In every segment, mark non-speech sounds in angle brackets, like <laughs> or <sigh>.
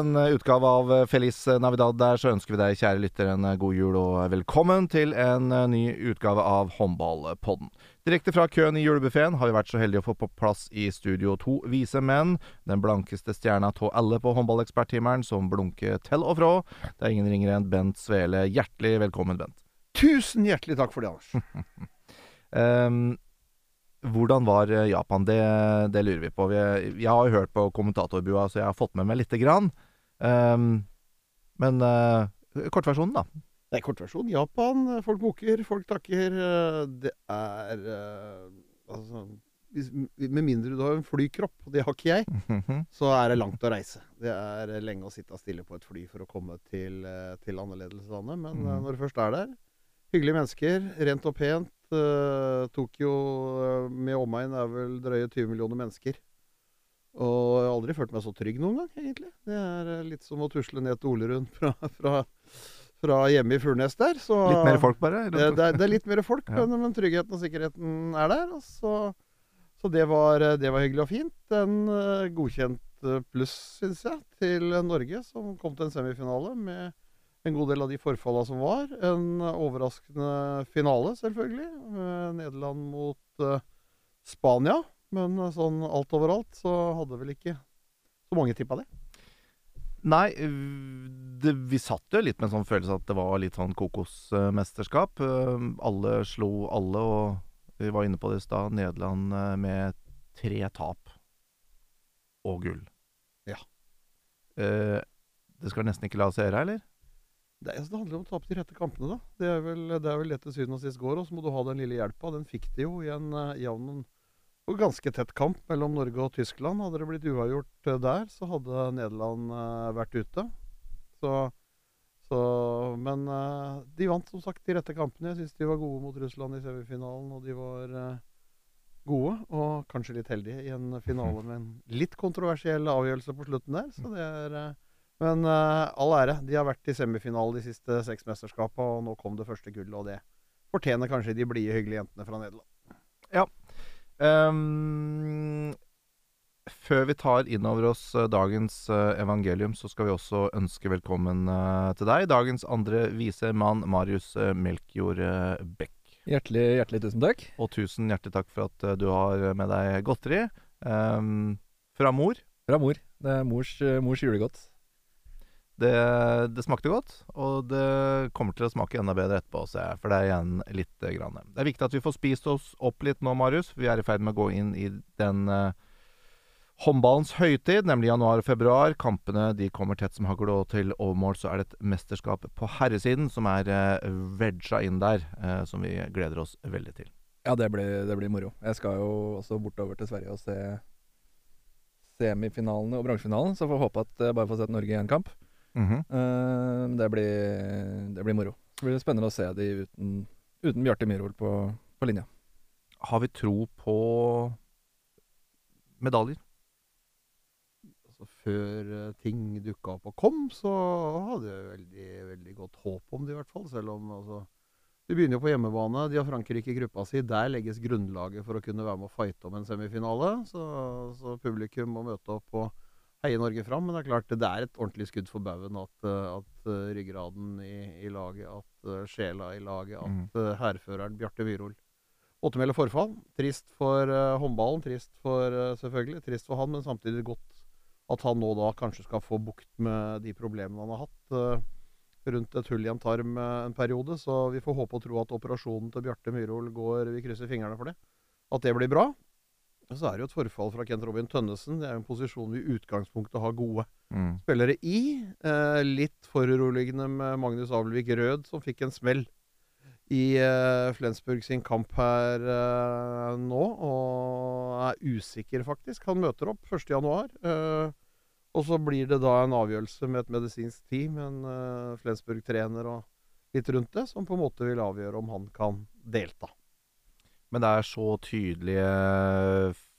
en utgave av Feliz Navidad der, så ønsker vi deg, kjære lytter, en god jul og velkommen til en ny utgave av Håndballpodden. Direkte fra køen i julebuffeen har vi vært så heldige å få på plass i studio to vise menn. Den blankeste stjerna av alle på håndballeksperttimeren, som blunker til og fra. Det er ingen ringere enn Bent Svele. Hjertelig velkommen, Bent. Tusen hjertelig takk for det, Anders. um, <laughs> hvordan var eh, Japan? Det, det lurer vi på. Vi, jeg har hørt på kommentatorbua, så jeg har fått med meg lite grann. Um, men uh, kortversjonen, da? Det er kortversjon. Japan. Folk bukker, folk takker. Det er uh, Altså Med mindre du har en flykropp, og det har ikke jeg, <laughs> så er det langt å reise. Det er lenge å sitte stille på et fly for å komme til, til annerledeslandet. Men mm. når du først er der Hyggelige mennesker, rent og pent. Uh, Tokyo med omegn er vel drøye 20 millioner mennesker. Og jeg har aldri følt meg så trygg noen gang, egentlig. Det er uh, litt som å tusle ned til Olerund <laughs> fra, fra, fra hjemme i Furnes der. Så, litt mer folk, bare? Det, det, er, det, er, litt mer folk, ja. men, men, tryggheten og sikkerheten er der. Så, så det, var, det, var, hyggelig og fint. En godkjent pluss, syns jeg, til Norge, som kom til en semifinale med en god del av de forfalla som var. En overraskende finale, selvfølgelig. Nederland mot Spania. Men uh, sånn alt overalt så hadde vel ikke så mange tippa det. Nei, det, vi satt jo litt med en sånn følelse at det var litt sånn kokosmesterskap. Uh, alle slo alle, og vi var inne på det i stad. Nederland med tre tap og gull. Ja. det skal nesten ikke la seg gjøre, eller? Det, altså, det, handler om å tape de rette kampene, da. Det er vel det, er vel det til syvende og sist går. Og så må du ha den lille hjelpa. Den fikk de jo i en jevn og ganske tett kamp mellom Norge og Tyskland. Hadde det blitt uavgjort uh, der, så hadde Nederland uh, vært ute. Så, så Men uh, de vant som sagt de rette kampene. Jeg syns de var gode mot Russland i semifinalen, og de var gode. Og kanskje litt heldige i en finale med en litt kontroversiell avgjørelse på slutten der. Så det er men all ære. De har vært i semifinale de siste seks mesterskapene, og nå kom det første gullet, og det fortjener kanskje de blide, hyggelige jentene fra Nederland. Ja. Um, før vi tar inn over oss uh, dagens uh, evangelium, så skal vi også ønske velkommen til deg, dagens andre vise mann, Marius Melkjord Beck. Hjertelig, hjertelig tusen takk. Og tusen hjertelig takk for at du har med deg godteri. Um, fra mor. Fra mor. Det er mors, mors julegodt. Det, det, smakte godt, og det kommer til å smake enda bedre etterpå, ser. For det er igjen litt grann. Det er viktig at vi får spist oss opp litt nå, Marius. Vi er i ferd med å gå inn i den eh, håndballens høytid, nemlig januar og februar. Kampene de kommer tett som hagl, og til overmål så er det et mesterskap på herresiden som er eh, vegga inn der, eh, som vi gleder oss veldig til. Ja, det blir, det blir moro. Jeg skal jo også bortover til Sverige og se semifinalene og bransjefinalen, så får håpe at jeg bare får sett Norge i én kamp. Mm -hmm. uh, det, blir, det, blir, moro. Så blir det spennende å se de uten, uten Bjarte Myhrvold på, på, linja. Har vi tro på medaljer? Altså, før uh, ting dukka opp og kom, så hadde jeg veldig, veldig godt håp om det, i hvert fall. Selv om altså de begynner jo på hjemmebane. De har Frankrike i gruppa si. Der legges grunnlaget for å kunne være med og fighte om en semifinale. Så, så publikum må møte opp og heie Norge fram. Men det er klart det er et ordentlig skudd for baugen at, eh, at uh, ryggraden i, i, laget, at uh, sjela i laget, at uh, hærføreren Bjarte Myhrol Åttemel forfall. Trist for håndballen, trist for selvfølgelig, trist for han, men samtidig godt at han nå da kanskje skal få bukt med de problemene han har hatt rundt et hull i en tarm en periode. Så vi får håpe og tro at operasjonen til Bjarte Myhrol går Vi krysser fingrene for det. At det blir bra. Så er det jo et forfall fra Kent Robin Tønnesen. Det er jo en posisjon vi i utgangspunktet har gode mm. spillere i. Eh, litt foruroligende med Magnus Abelvik Rød, som fikk en smell i eh, Flensburg sin kamp her eh, nå, og er usikker, faktisk. Han møter opp 1.1. Eh, og så blir det da en avgjørelse med et medisinsk team, en eh, Flensburg-trener og litt rundt det, som på en måte vil avgjøre om han kan delta. Men det er så tydelige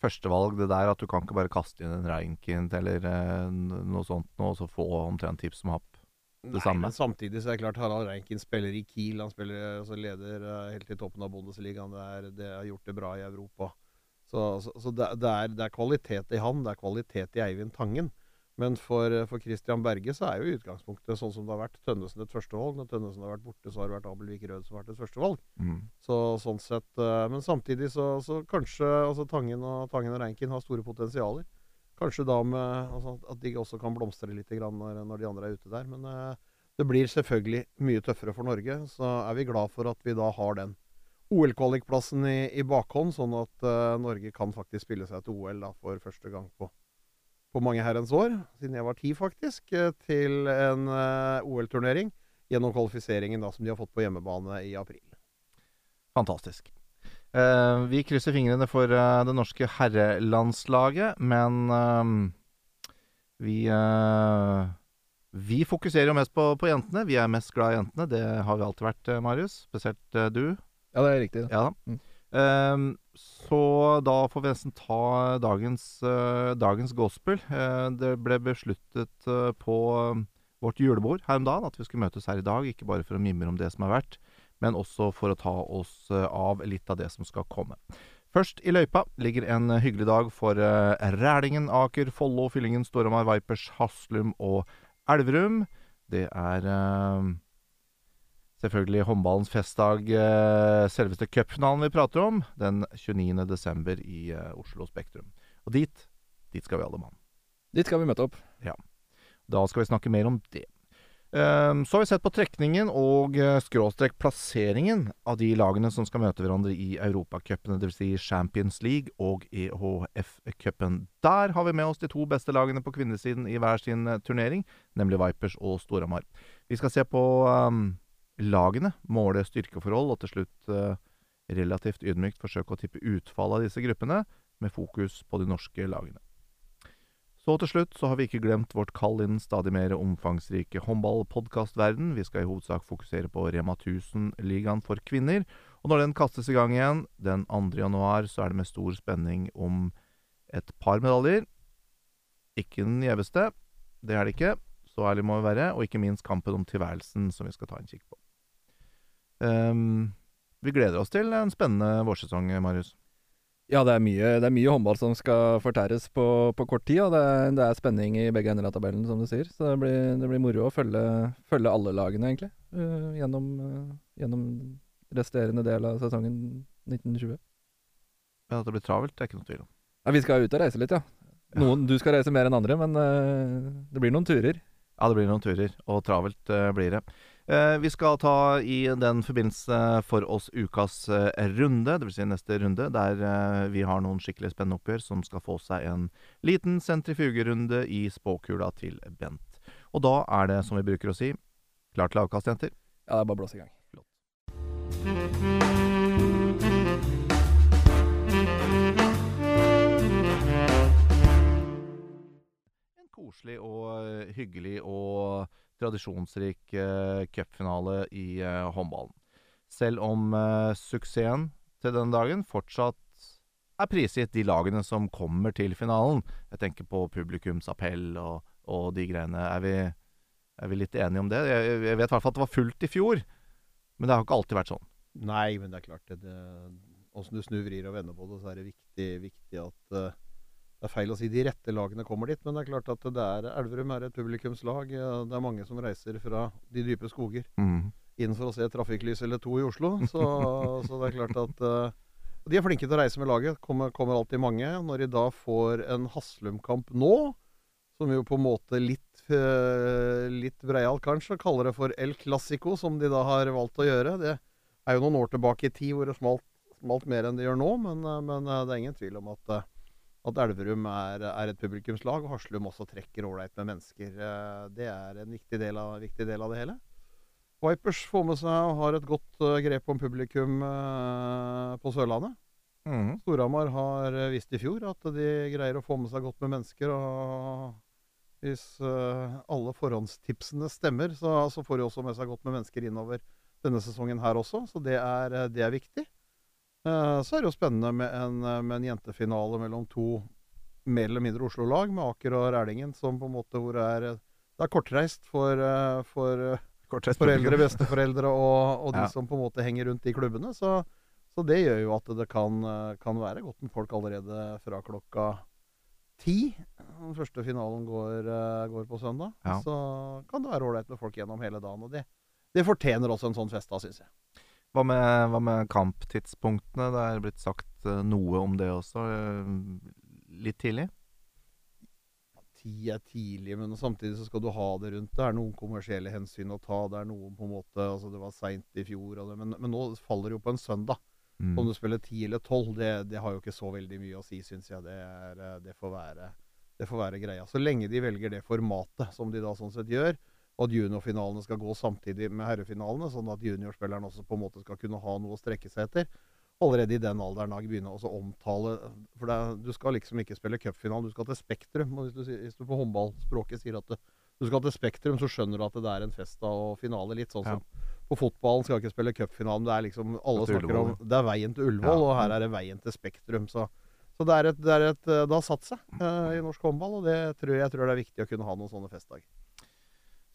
førstevalg, det der, at du kan ikke bare kaste inn en Reinkind eller eh, noe sånt og så få omtrent tips som happ det Nei, samme. Men samtidig så er det klart Harald Reinkind spiller i Kiel. Han spiller altså leder uh, helt til toppen av Bundesligaen. Det, er, det har gjort det bra i Europa. Så, så, så det, det, er, det, er, kvalitet i han. Det er kvalitet i Eivind Tangen. Men for, for Christian Berge så er jo utgangspunktet sånn som det har vært Tønnesen et førstevalg. Når Tønnesen har vært borte, så har det vært Abelvik Rød som har vært et førstevalg. Mm. Så sånn sett eh, Men samtidig så, så kanskje altså Tangen og, Tangen og Reinkin har store potensialer. Kanskje da med altså, at de også kan blomstre litt grann når, når de andre er ute der. Men eh, det blir selvfølgelig mye tøffere for Norge. Så er vi glad for at vi da har den OL-kvalikplassen i, i bakhånd, sånn at eh, Norge kan faktisk spille seg til OL da, for første gang på, på mange herrens år, siden jeg var ti faktisk, eh, til en eh, OL-turnering gjennom kvalifiseringen da, som de har fått på hjemmebane i april. Fantastisk. Eh, vi krysser fingrene for eh, det norske herrelandslaget, men eh, vi eh, Vi fokuserer jo mest på, på jentene. Vi er mest glad i jentene. Det har vi alltid vært, Marius. Spesielt eh, du. Ja, det er riktig. Ja da. Mm. Ehm, så da får vi nesten ta dagens, uh, dagens gospel. Uh, det ble besluttet uh, på vårt julebord her om dagen at vi skulle møtes her i dag, ikke bare for å mimre om det som har vært, men også for å ta oss av litt av det som skal komme. Først i løypa ligger en hyggelig dag for Rælingen, Aker, Follo, Fyllingen, Storhamar, Vipers, Haslum og Elverum. Det er selvfølgelig håndballens festdag, eh, selveste cupfinalen vi prater om, den 29. desember i eh, Oslo Spektrum. Og dit, dit skal vi alle mann. Dit skal vi møte opp. Ja. Da skal vi snakke mer om det. Ehm, så har vi sett på trekningen og eh, skråstrek plasseringen av de lagene som skal møte hverandre i Europacupene, dvs. Si Champions League og EHF-cupen. Der har vi med oss de to beste lagene på kvinnesiden i hver sin turnering, nemlig Vipers og Storhamar. Vi skal se på ehm, lagene, måle styrkeforhold og til slutt eh, relativt ydmykt forsøke å tippe utfallet av disse gruppene, med fokus på de norske lagene. Så til slutt så har vi ikke glemt vårt kall inn stadig mer omfangsrike håndballpodkastverden. Vi skal i hovedsak fokusere på Rema 1000-ligaen for kvinner. Og når den kastes i gang igjen den 2. januar, så er det med stor spenning om et par medaljer. Ikke den gjeveste, det er det ikke. Så ærlig må vi være. Og ikke minst kampen om tilværelsen, som vi skal ta en kikk på. Ehm, vi gleder oss til en spennende vårsesong, Marius. Ja, det er mye, det er mye håndball som skal fortæres på, på kort tid, og det er, det er spenning i begge ender av tabellen, som du sier. Så det blir, det blir moro å følge, følge alle lagene, egentlig, Uh, gjennom, uh, gjennom resterende del av sesongen 1920. Men at det blir travelt, det er ikke noe tvil om. Ja, vi skal ut og reise litt, ja. Noen, Du skal reise mer enn andre, men uh, det blir noen turer. Ja, det blir noen turer, og travelt blir det. Eh, vi skal ta i den forbindelse for oss ukas eh, runde, dvs. Si neste runde, der eh, vi har noen skikkelig spennende oppgjør som skal få seg en liten sentrifugerunde i spåkula til Bent. Og da er det, som vi bruker å si, klart til avkast, jenter. Ja, det er bare å blåse i gang. En koselig og hyggelig og tradisjonsrik eh, cupfinale i eh, håndballen. Selv om eh, suksessen til denne dagen fortsatt er prisgitt de lagene som kommer til finalen. Jeg tenker på publikumsappell og, og de greiene. Er vi, er vi litt enige om det? Jeg, jeg vet i hvert fall at det var fullt i fjor, men det har ikke alltid vært sånn. Nei, men det er klart det, det Åssen du snur, vrir og vender på det, så er det viktig, viktig at eh, Det er feil å si de rette lagene kommer dit, men det er klart at det er Elverum er et publikumslag. Det er mange som reiser fra de dype skoger Mm. inn for å se trafikklys eller to i Oslo. Så, <laughs> så det er klart at uh, De er flinke til å reise med laget. Kommer, kommer alltid mange. Når de da får en Haslum-kamp nå, som jo på en måte litt, uh, litt Breial kanskje kaller det for El Clásico, som de da har valgt å gjøre. Det er jo noen år tilbake i tid hvor det smalt, smalt mer enn det gjør nå, men, uh, men det er ingen tvil om at, at Elverum er, er et publikumslag, og Haslum også trekker ålreit med mennesker. Eh, Det er en viktig del av, viktig del av det hele. Vipers får med seg og har et godt eh, grep om publikum eh, på Sørlandet. Mm. Storhamar har vist i fjor at de greier å få med seg godt med mennesker. og Hvis alle forhåndstipsene stemmer, så, så får de også med seg godt med mennesker innover denne sesongen her også. Så det er, det er viktig. Eh, så er det jo spennende med en, eh, med en jentefinale mellom to mer eller mindre Oslo-lag, med Aker og Rælingen, som på en måte hvor det er eh, Det er kortreist for, for Kortreist foreldre, besteforeldre og, og de Ja. som på en måte henger rundt de klubbene. Så, så det gjør jo at det kan, kan være godt med folk allerede fra klokka ti. Den første finalen går, går på søndag. Ja. Så kan det være ålreit med folk gjennom hele dagen. Og det, det fortjener også en sånn fest, da, syns jeg. Hva med, hva med kamptidspunktene? Det er blitt sagt eh, noe om det også. eh, Litt tidlig? Ti er tidlig, men samtidig så skal du ha det rundt. Det er noen kommersielle hensyn å ta. Det er noen på en måte Altså, det var seint i fjor, det, men, men nå faller det jo på en søndag. Mm. Om du spiller ti eller tolv, det, det har jo ikke så veldig mye å si, syns jeg. Det, er, eh, det, får være, det får være greia. Så lenge de velger det formatet som de da sånn sett gjør, og at juniorfinalene skal gå samtidig med herrefinalene, sånn at juniorspilleren også på en måte skal kunne ha noe å strekke seg etter. Allerede i den alderen da begynne å omtale For det, er- du skal liksom ikke spille cupfinalen, du skal til Spektrum. Hvis du, hvis du på håndballspråket sier at du, du skal til Spektrum, så skjønner du at det er en fest og finale. Litt sånn Ja. som på fotballen skal ikke spille cupfinalen. Det er liksom Alle snakker om Det er veien til Ullevål, Ja. og her er det veien til Spektrum. Så, så det, er et, det, er et, det har satt seg uh, i norsk håndball, og det tror jeg, jeg tror det er viktig å kunne ha noen sånne festdager.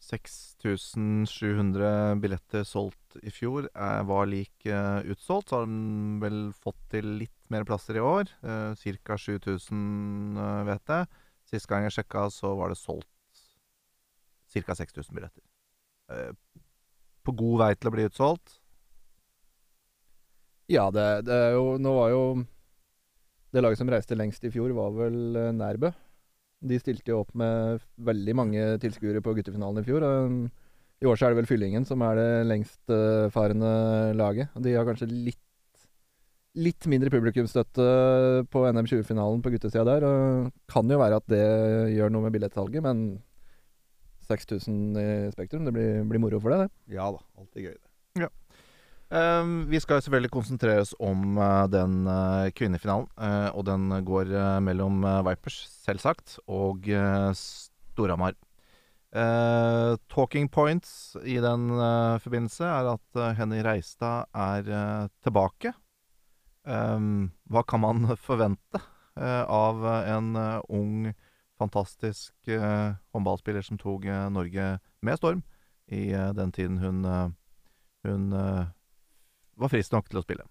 6700 billetter solgt i fjor eh, var lik eh, utsolgt. Så har de vel fått til litt mer plasser i år. Eh, Ca. 7000, eh, vet jeg. Sist gang jeg sjekka, så var det solgt ca. 6000 billetter. Eh, på god vei til å bli utsolgt. Ja, det, det er jo Nå var jo Det laget som reiste lengst i fjor, var vel Nærbø. De stilte jo opp med veldig mange tilskuere på guttefinalen i fjor. og I år så er det vel Fyllingen som er det lengstfarende laget. De har kanskje litt Litt mindre publikumsstøtte på NM 20-finalen på guttesida der. Og kan jo være at det gjør noe med billettsalget, men 6000 i Spektrum, det blir, blir moro for det, det. Ja da, alltid gøy, det. Eh, vi skal selvfølgelig konsentrere oss om eh, den eh, kvinnefinalen. eh, og den går mellom Vipers, selvsagt, og Storhamar. Talking points i den forbindelse er at Henny Reistad er tilbake. Eh, hva kan man <laughs> forvente av en ung, fantastisk håndballspiller som tok Norge med storm i den tiden hun, hun var frisk nok til å spille.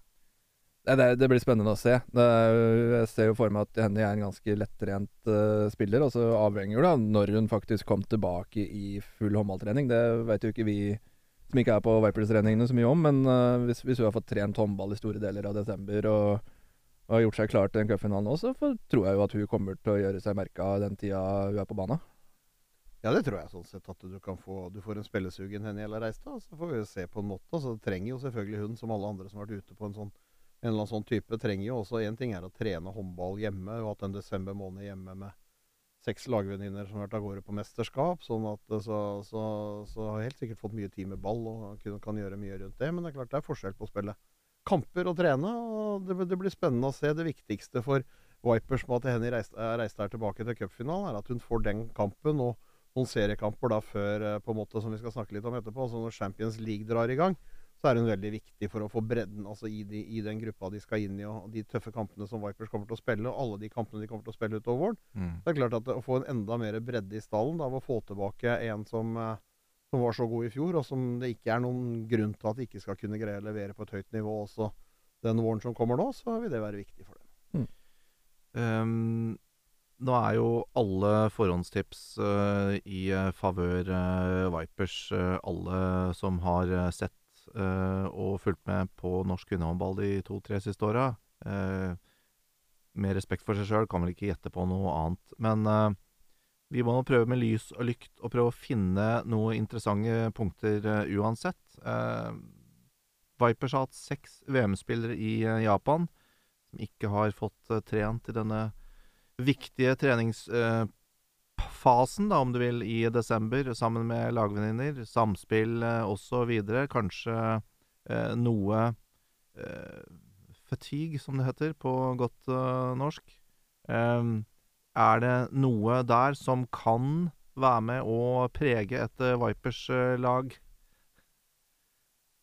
Det, det blir spennende å se. Jeg ser jo for meg at Henny er en ganske lettrent uh, spiller. Og så avhenger det av når hun faktisk kom tilbake i full håndballtrening. Det vet jo ikke vi som ikke er på Vipers-treningene så mye om. Men uh, hvis, hvis hun har fått trent håndball i store deler av desember og, og har gjort seg klar til den cupfinalen nå, så tror jeg jo at hun kommer til å gjøre seg merka den tida hun er på banen. Ja, det tror jeg sånn sett at du kan få Du får en spillesugen Henny eller Reistad, så får vi se på en måte. Altså, det trenger jo selvfølgelig hun, som alle andre som har vært ute på en sånn en eller annen sånn type, trenger jo også En ting er å trene håndball hjemme, og hatt en desember måned hjemme med seks lagvenninner som har vært av gårde på mesterskap. sånn at eh, så, så, så har jeg helt sikkert fått mye tid med ball og kan, kan gjøre mye rundt det. Men det er klart det er forskjell på å spille kamper og trene, og det, det blir spennende å se. Det viktigste for Vipers med at Henny reiste Reistad er tilbake til cupfinalen, er at hun får den kampen og noen seriekamper da før, eh, på en måte som vi skal snakke litt om etterpå. altså Når Champions League drar i gang, så er hun veldig viktig for å få bredden altså i, de, i den gruppa de skal inn i, og de tøffe kampene som Vipers kommer til å spille, og alle de kampene de kommer til å spille utover våren. Det er klart at Å få en enda mer bredde i stallen, da, ved å få tilbake en som, eh, som var så god i fjor, og som det ikke er noen grunn til at de ikke skal kunne greie å levere på et høyt nivå også den våren som kommer nå, så vil det være viktig for dem. Ehm, nå er jo alle forhåndstips uh, i uh, favør uh, Vipers. Uh, alle som har eh, sett eh, og fulgt med på norsk kvinnehåndball de to-tre siste åra. eh, med respekt for seg sjøl kan vel ikke gjette på noe annet. Men eh, vi må nå prøve med lys og lykt og prøve å finne noen interessante punkter eh, uansett. Eh, Vipers har hatt seks VM-spillere i eh, Japan som ikke har fått eh, trent i denne viktige treningsfasen, da, om du vil, i desember, sammen med lagvenninner. Samspill eh, osv. Kanskje eh, noe eh, fatigue, som det heter på godt eh, norsk. Em, er det noe der som kan være med å prege et eh,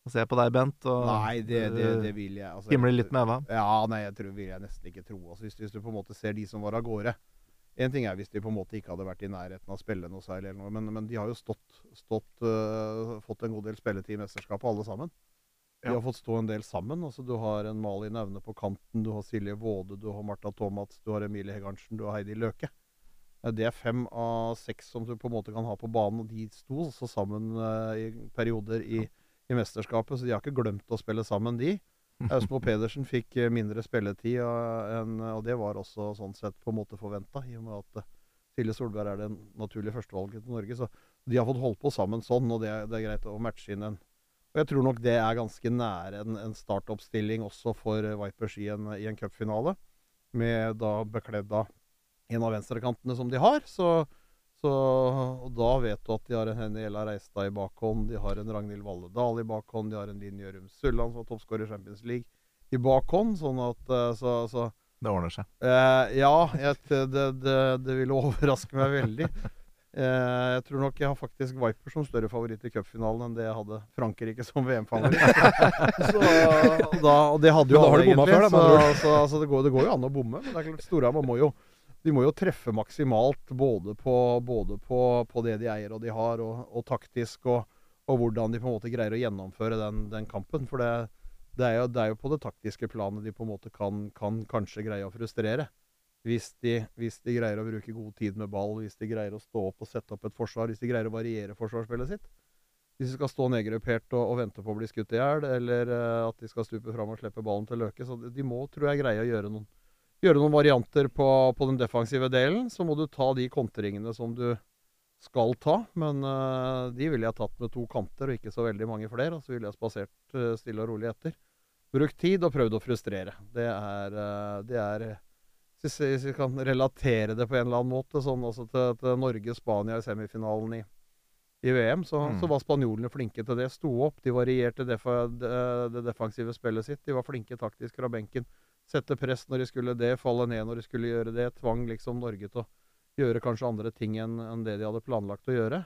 Vipers-lag? Se på deg, Bent, og Nei, det, det, det vil jeg altså, himle litt med Eva. Ja, nei, jeg tror, vil jeg nesten ikke tro. Altså, hvis, hvis du på en måte ser de som var av gårde En ting er hvis de på en måte ikke hadde vært i nærheten av å spille noe særlig, eller noe, men, men de har jo stått, stått uh, fått en god del spilletid i mesterskapet, alle sammen. De har fått stå en del sammen. altså Du har en Malin Aune på kanten, du har Silje Våde, du har Marta Thomas, du har Emilie Hegarnsen, du har Heidi Løke. Det er fem av seks som du på en måte kan ha på banen, og de sto også sammen uh, i perioder i, i mesterskapet, så de har ikke glemt å spille sammen, de. Austmo Pedersen fikk eh, mindre spilletid, og, og det var også sånn sett på en måte forventa, i og med at eh, Silje Solberg er det naturlige førstevalget til Norge. Så de har fått holdt på sammen sånn, og det er, det er greit å matche inn en Og jeg tror nok det er ganske nære en, en startoppstilling også for eh, Vipers i en, en cupfinale, med da bekledd av en av venstrekantene som de har. Så, så og da vet du at de har en Henny Ella Reistad i bakhånd, de har en Ragnhild Valle Dahl i bakhånd, de har en Linn Gjørum Sulland som var toppskårer i Champions League i bakhånd. Sånn at eh, så, så Det ordner seg. Eh, ja, jeg, det, det, det ville overraske meg veldig. <laughs> Eh, jeg tror nok jeg har faktisk Viper som større favoritt i cupfinalen enn det jeg hadde Frankrike som VM-favoritt. <laughs> Og det hadde jo alle egentlig. før, da, så, altså, det, går, det går jo an å bomme. Men det er klart Storhamar må jo de må jo treffe maksimalt både på, både på, på det de eier og de har, og, og taktisk, og, og hvordan de på en måte greier å gjennomføre den, den kampen. For det, det, er jo, det er jo på det taktiske planet de på en måte kan, kan kanskje greie å frustrere. Hvis de, hvis de greier å bruke god tid med ball, hvis de greier å stå opp og sette opp et forsvar, hvis de greier å variere forsvarsspillet sitt. Hvis de skal stå nedgruppert og, og vente på å bli skutt i hjel, eller eh, at de skal stupe fram og slippe ballen til Løke. Så de, må, tror jeg, greie å gjøre noen, gjøre noen varianter på, på den defensive delen. Så må du ta de kontringene som du skal ta. Men uh, de ville jeg tatt med to kanter og ikke så veldig mange flere. Og så ville jeg spasert uh, stille og rolig etter. Brukt tid og prøvd å frustrere. Det er, uh, det er hvis vi- kan relatere det på en eller annen måte, sånn altså til, til Norge-Spania i semifinalen i, i VM, så, Mm. så var spanjolene flinke til det. Sto opp, de varierte det, det defensive spillet sitt. De var flinke taktisk fra benken. Sette press når de skulle det, falle ned når de skulle gjøre det. Tvang liksom Norge til å gjøre kanskje andre ting enn enn det de hadde planlagt å gjøre.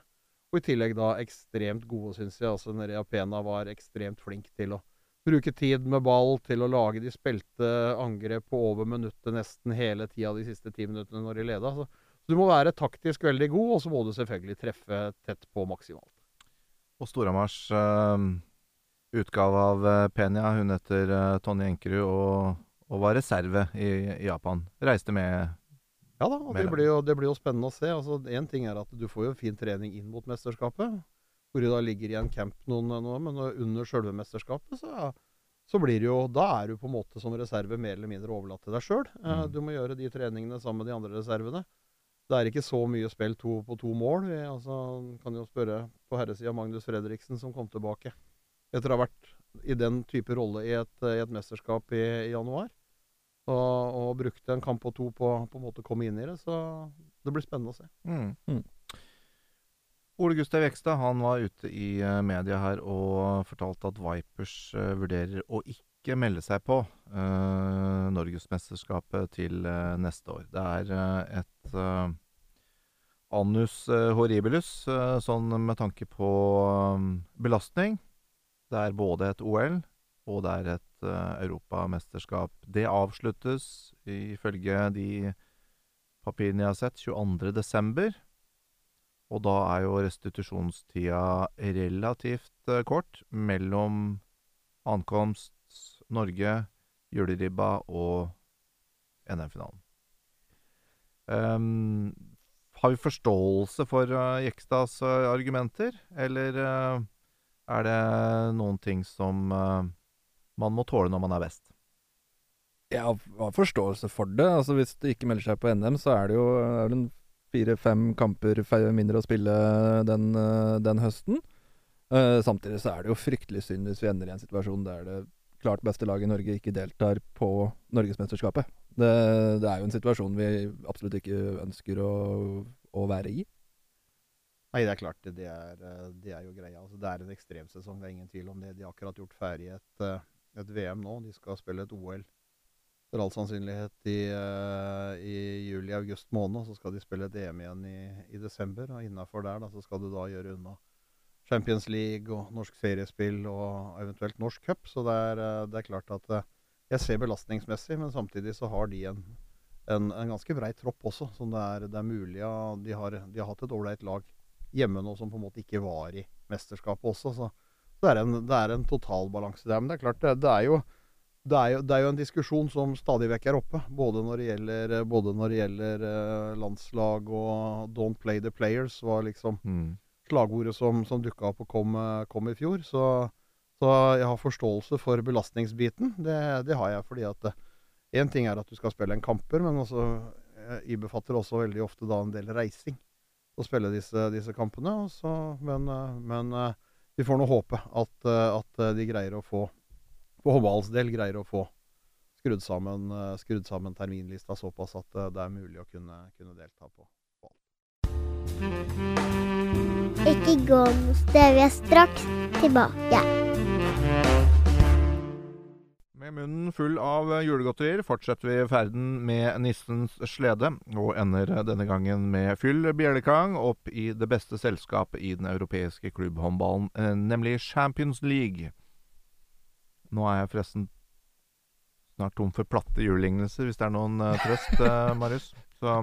Og i tillegg da ekstremt gode, syns jeg. Altså Nerea Pena var ekstremt flink til å bruke tid med ball, til å lage de spilte angrep på over minuttet nesten hele tida de siste ti minuttene når de leda. Så du må være taktisk veldig god, og så må du selvfølgelig treffe tett på maksimalt. Og Storhamars uh, utgave av uh, Penia, hun heter uh, Tonje Enkerud og, og var reserve i, i Japan. Reiste med Ja da, og det blir, jo, det blir jo spennende å se. Altså, Én ting er at du får jo fin trening inn mot mesterskapet, hvor du da ligger i en camp noen, noe, men under selve mesterskapet, så, så blir det jo Da er du på en måte som reserve mer eller mindre overlatt til deg sjøl. Eh, Mm. du må gjøre de treningene sammen med de andre reservene. Det er ikke så mye spill to på to mål. Vi altså, kan jo spørre på herresida Magnus Fredriksen, som kom tilbake etter å ha vært i den type rolle i et, i et mesterskap i, i januar. Og, og brukte en kamp og to på på en måte å komme inn i det. Så det blir spennende å se. Mm. Mm. Ole Gustav Jekstad han var ute i eh, media her og fortalte at Vipers eh, vurderer å ikke melde seg på uh, Norgesmesterskapet til uh, neste år. Det er uh, et uh, annus horribilus, sånn med tanke på um, belastning. Det er både et OL og det er et uh, europamesterskap. Det avsluttes, ifølge de papirene jeg har sett, 22. desember. Og da er jo restitusjonstida relativt uh, kort mellom ankomst Norge, juleribba og NM-finalen. Um, har vi forståelse for uh, Jekstads uh, argumenter, eller uh, er det noen ting som man må tåle når man er best? Jeg har forståelse for det. Altså Hvis du ikke melder seg på NM, så er det jo fire-fem kamper mindre å spille den, eh, den høsten. Uh, samtidig så er det jo fryktelig synd hvis vi ender i en situasjon der det klart beste laget i Norge ikke deltar på Norgesmesterskapet. Det, det er jo en situasjon vi absolutt ikke ønsker å, å være i. Nei, det er klart. Det, det, er, eh, det er jo greia. Altså, det er en ekstremsesong, det er ingen tvil om det. De har akkurat gjort ferdig et, et VM nå. De skal spille et OL for all sannsynlighet i, eh, i juli-august måned. Og så skal de spille et EM igjen i, i desember. Og innafor der da, så skal du da gjøre unna Champions League og norsk seriespill og eventuelt norsk cup. Så det er, eh, det er klart at eh, jeg ser belastningsmessig, men samtidig så har de en, en, en ganske brei tropp også, som det er, det er mulig. De, de har hatt et ålreit lag hjemme nå som på en måte ikke var i mesterskapet også. Så det er en, det er en totalbalanse der. Men det er klart, det, det er jo det er, jo, det er jo en diskusjon som stadig vekk er oppe. Både når det gjelder, både når det gjelder eh, landslag og 'don't play the players' var liksom Mm. slagordet som, som dukka opp og kom, eh, kom i fjor. Så, så jeg har forståelse for belastningsbiten. Det, det har jeg fordi at Én ting er at du skal spille en kamper, men også eh, ibefatter også veldig ofte da en del reising. Å spille disse, disse kampene. Også, men, eh, men eh, vi får nå håpe at, eh, at eh, de greier å få For Håvalds del greier å få skrudd sammen, eh, skrudd sammen terminlista såpass at det er mulig å kunne, kunne delta på. Ikke gå noe sted. Vi er straks tilbake. Med munnen full av julegodterier fortsetter vi ferden med nissens slede, og ender denne gangen med fyll bjellekang opp i det beste selskapet i den europeiske klubbhåndballen, eh, nemlig Champions League. Nå er jeg forresten snart tom for platte julelignelser, hvis det er noen eh, trøst, eh, Marius. Så